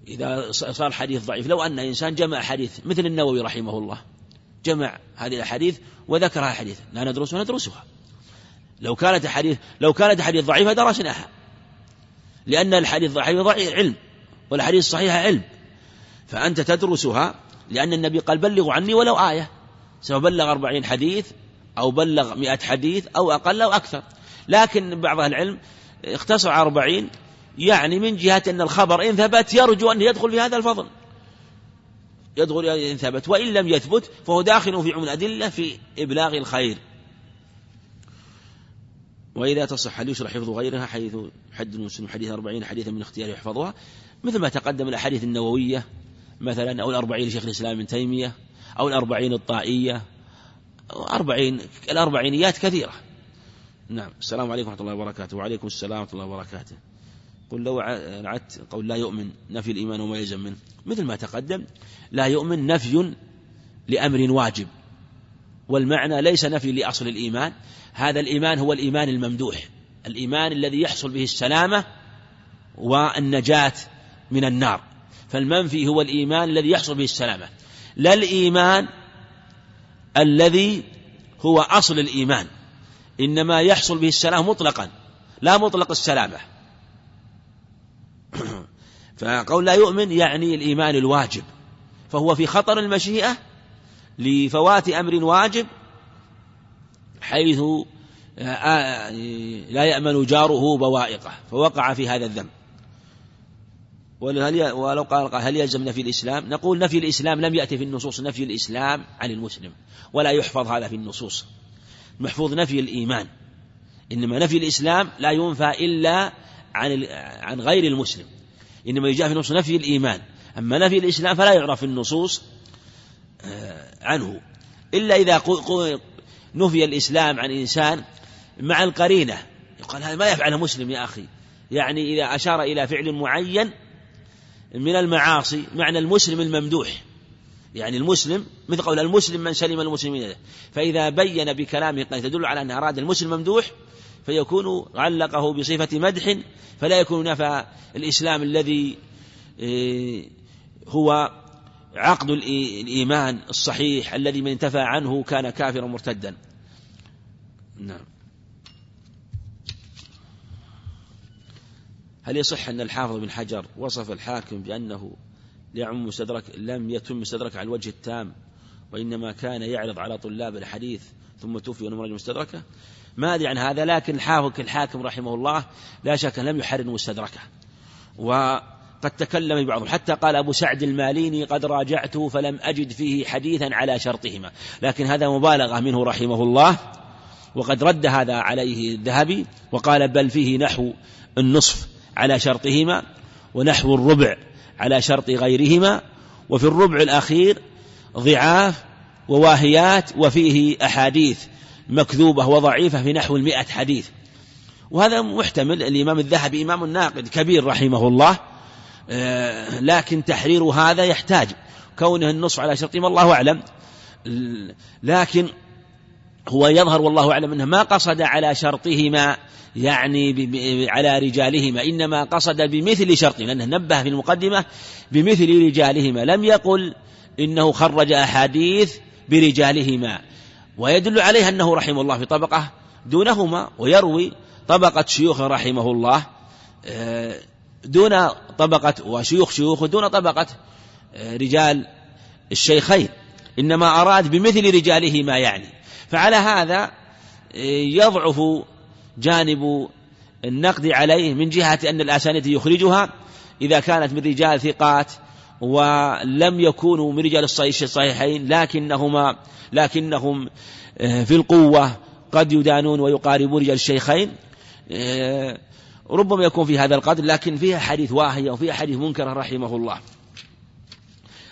إذا صار حديث ضعيف. لو أن إنسان جمع حديث مثل النووي رحمه الله جمع هذه الأحاديث وذكرها حديث لا ندرسها ندرسها. لو كانت حديث لو كانت حديث ضعيفة درسناها. لأن الحديث ضعيف ضعيف علم والحديث الصحيح علم. فأنت تدرسها لأن النبي قال بلغوا عني ولو آية. سواء بلغ أربعين حديث أو بلغ مئة حديث أو أقل أو أكثر. لكن بعض أهل العلم اختصر أربعين يعني من جهة أن الخبر إن ثبت يرجو أن يدخل في هذا الفضل. يدخل إن ثبت وإن لم يثبت فهو داخل في عموم الأدلة في إبلاغ الخير. وإذا تصح هل يشرح حفظ غيرها حيث حد المسلم حديث أربعين حديثا من اختيار يحفظها. مثل ما تقدم الأحاديث النووية مثلا أو الأربعين لشيخ الإسلام ابن تيمية أو الأربعين الطائية أربعين الأربعينيات كثيرة. نعم. السلام عليكم ورحمة الله وبركاته. وعليكم السلام ورحمة الله وبركاته. قل لو عدت قول لا يؤمن نفي الإيمان وما يلزم منه. مثل ما تقدم لا يؤمن نفي لأمر واجب. والمعنى ليس نفي لأصل الإيمان. هذا الإيمان هو الإيمان الممدوح. الإيمان الذي يحصل به السلامة والنجاة من النار. فالمنفي هو الإيمان الذي يحصل به السلامة. لا الإيمان الذي هو أصل الإيمان. إنما يحصل به السلام مطلقا لا مطلق السلامة. فقول لا يؤمن يعني الإيمان الواجب. فهو في خطر المشيئة لفوات أمر واجب حيث آه، لا يأمن جاره بوائقه فوقع في هذا الذنب. ولو قال هل يلزم نفي الإسلام؟ نقول نفي الإسلام لم يأتي في النصوص نفي الإسلام عن المسلم ولا يحفظ هذا في النصوص. محفوظ نفي الإيمان. إنما نفي الإسلام لا ينفى إلا عن عن غير المسلم. إنما يجاء في النصوص نفي الإيمان. أما نفي الإسلام فلا يعرف في النصوص آه، عنه. إلا إذا نفي الإسلام عن إنسان مع القرينة. يقال هذا ما يفعله مسلم يا أخي. يعني إذا أشار إلى فعل معين من المعاصي معنى المسلم الممدوح. يعني المسلم مثل قول المسلم من سلم المسلمين فإذا بين بكلامه قد تدل على أن أراد المسلم ممدوح فيكون علقه بصفة مدح فلا يكون نفى الإسلام الذي إيه، هو عقد الإيمان الصحيح الذي من انتفى عنه كان كافرا مرتدا. نعم. هل يصح أن الحافظ بن حجر وصف الحاكم بأنه ليعم مستدرك لم يتم مستدرك على الوجه التام وإنما كان يعرض على طلاب الحديث ثم توفي ونمرج مستدركة؟ ما أدري عن هذا لكن الحافظ الحاكم رحمه الله لا شك لم يحرر مستدركه. وقد تكلم بعضهم حتى قال أبو سعد الماليني قد راجعته فلم أجد فيه حديثا على شرطهما. لكن هذا مبالغة منه رحمه الله وقد رد هذا عليه الذهبي وقال بل فيه نحو النصف. على شرطهما ونحو الربع على شرط غيرهما وفي الربع الأخير ضعاف وواهيات وفيه أحاديث مكذوبة وضعيفة في نحو المئة حديث. وهذا محتمل الإمام الذهبي إمام ناقد كبير رحمه الله آه، لكن تحرير هذا يحتاج كونه النص على شرطهما الله أعلم. لكن هو يظهر والله أعلم أنه ما قصد على شرطهما يعني على رجالهما إنما قصد بمثل شرط لأنه نبه في المقدمة بمثل رجالهما. لم يقل إنه خرج أحاديث برجالهما. ويدل عليه أنه رحمه الله في طبقة دونهما ويروي طبقة شيوخ رحمه الله آه، دون طبقة وشيوخ شيوخ دون طبقة آه، رجال الشيخين. إنما أراد بمثل رجالهما يعني. فعلى هذا آه، يضعف جانب النقد عليه من جهة أن الأسانيد يخرجها إذا كانت من رجال ثقات ولم يكونوا من رجال الصحيحين لكنهما لكنهم آه، في القوة قد يدانون ويقاربون رجال الشيخين. آه، ربما يكون في هذا القدر لكن فيها حديث واهية وفيها حديث منكر رحمه الله.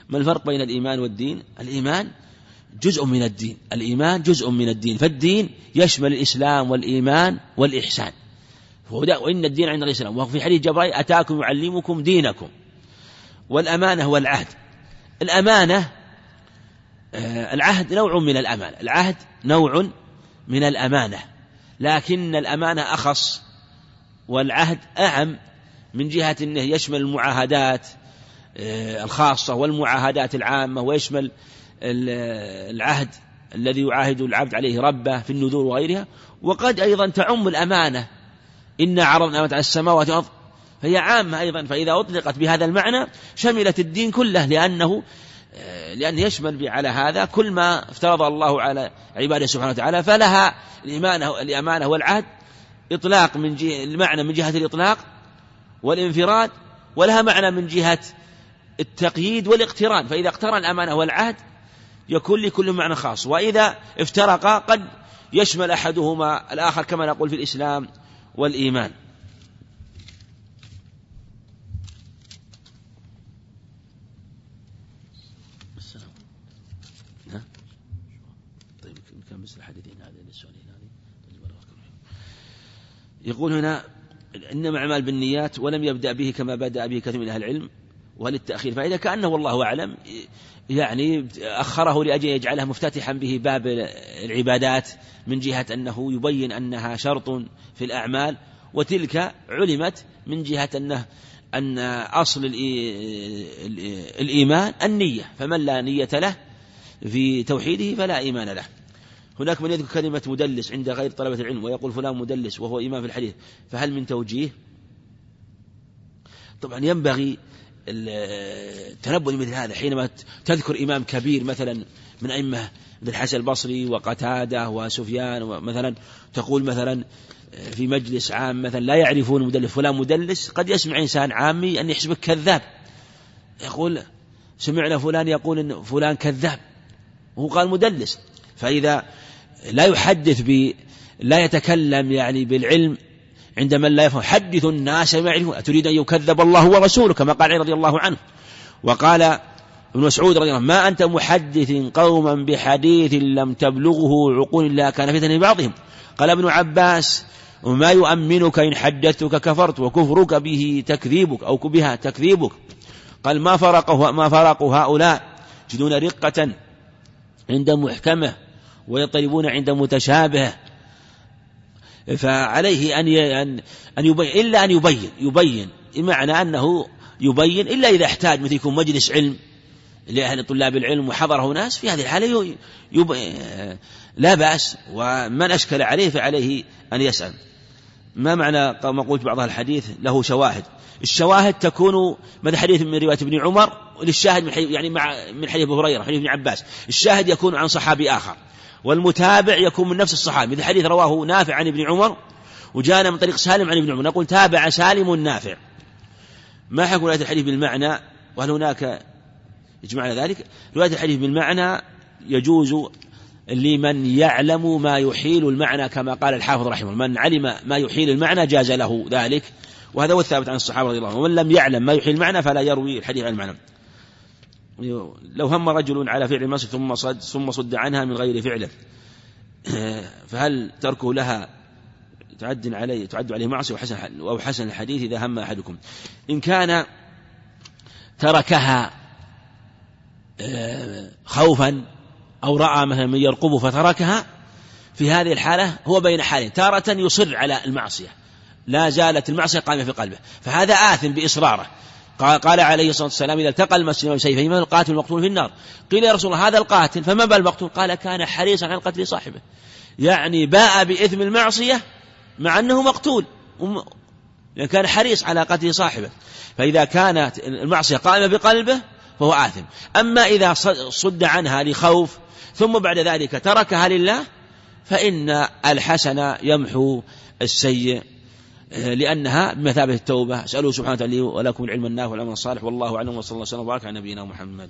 ما الفرق بين الإيمان والدين؟ الإيمان جزء من الدين. الإيمان جزء من الدين. فالدين يشمل الإسلام والإيمان والإحسان. وإن الدين عند الإسلام. وفي حديث جبرائيل أتاكم يعلمكم دينكم. والأمانة والعهد الأمانة آه، العهد نوع من الأمانة. العهد نوع من الأمانة. لكن الأمانة أخص والعهد أعم من جهة أنه يشمل المعاهدات آه، الخاصة والمعاهدات العامة ويشمل العهد الذي يعاهد العبد عليه ربه في النذور وغيرها. وقد أيضا تعم الأمانة. إنا عرضنا على السماوات والأرض. فهي عامة أيضا. فإذا أطلقت بهذا المعنى شملت الدين كله لأنه لأنه يشمل على هذا كل ما افترض الله على عباده سبحانه وتعالى. فلها الإيمانة الأمانة والعهد. إطلاق من جهة المعنى من جهة الإطلاق والانفراد. ولها معنى من جهة التقييد والاقتران. فإذا اقترن الأمانة والعهد يكون لكل معنى خاص. وإذا افترقا قد يشمل أحدهما الآخر كما نقول في الإسلام والإيمان. طيب الحديثين هذه يقول هنا إنما أعمال بالنيات ولم يبدأ به كما بدأ به كثير من أهل العلم وللتأخير فإذا كأنه والله أعلم يعني أخره لأجل يجعله مفتتحا به باب العبادات من جهة أنه يبين أنها شرط في الأعمال وتلك علمت من جهة أنه أن أصل الإيمان النية فمن لا نية له في توحيده فلا إيمان له. هناك من يذكر كلمة مدلس عند غير طلبة العلم ويقول فلان مدلس وهو إمام في الحديث فهل من توجيه؟ طبعا ينبغي التنبؤ مثل هذا حينما تذكر إمام كبير مثلا من أئمة مثل الحسن البصري وقتادة وسفيان مثلا تقول مثلا في مجلس عام مثلا لا يعرفون مدلس فلان مدلس قد يسمع إنسان عامي أن يحسبك كذاب. يقول سمعنا فلان يقول إن فلان كذاب. وهو قال مدلس. فإذا لا يحدث ب لا يتكلم يعني بالعلم عند من لا يفهم. حدث الناس يعرفون. أتريد أن يكذب الله ورسوله كما قال علي رضي الله عنه. وقال ابن مسعود رضي الله عنه ما أنت محدث قوما بحديث لم تبلغه عقول الله كان فتن بعضهم قال ابن عباس وما يؤمنك إن حدثتك كفرت وكفرك به تكذيبك أو بها تكذيبك. قال ما فرقه ما فرقوا هؤلاء؟ يجدون رقة عند محكمة ويطلبون عند متشابه فعليه أن أن يبين إلا أن يبين يبين بمعنى أنه يبين إلا إذا احتاج مثل يكون مجلس علم لأهل طلاب العلم وحضره ناس في هذه الحالة لا بأس ومن أشكل عليه فعليه أن يسأل. ما معنى ما قلت بعض الحديث؟ له شواهد. الشواهد تكون مثل حديث من رواية ابن عمر للشاهد من حديث يعني مع من حديث أبو هريرة حديث ابن عباس. الشاهد يكون عن صحابي آخر. والمتابع يكون من نفس الصحابي. مثل حديث رواه نافع عن ابن عمر وجانا من طريق سالم عن ابن عمر. نقول تابع سالم نافع. ما حكم رواية الحديث بالمعنى؟ وهل هناك يجمعنا ذلك؟ رواية الحديث بالمعنى يجوز لمن يعلم ما يحيل المعنى كما قال الحافظ رحمه الله. من علم ما يحيل المعنى جاز له ذلك. وهذا هو الثابت عن الصحابة رضي الله عنهم. ومن لم يعلم ما يحيل المعنى فلا يروي الحديث عن المعنى. لو هم رجل على فعل المعصية ثم صد ثم صد عنها من غير فعله. فهل تركه لها تعد عليه تعد عليه معصية وحسن أو حسن الحديث إذا هم أحدكم؟ إن كان تركها آه، خوفا أو رأى مثلا من يرقبه فتركها في هذه الحالة هو بين حالين. تارة يصر على المعصية. لا زالت المعصية قائمة في قلبه. فهذا آثم بإصراره. قال, عليه الصلاة والسلام إذا التقى المسلم بسيفهما القاتل المقتول في النار. قيل يا رسول الله هذا القاتل فما بال المقتول؟ قال كان حريصا على قتل صاحبه يعني باء بإثم المعصية مع أنه مقتول. يعني كان حريص على قتل صاحبه. فإذا كانت المعصية قائمة بقلبه فهو آثم. أما إذا صد عنها لخوف ثم بعد ذلك تركها لله فإن الحسن يمحو السيء. لأنها بمثابة التوبة. أسأله سبحانه وتعالى ولكم العلم النافع والعمل الصالح. والله أعلم. وصلى الله وسلم وبارك على نبينا محمد.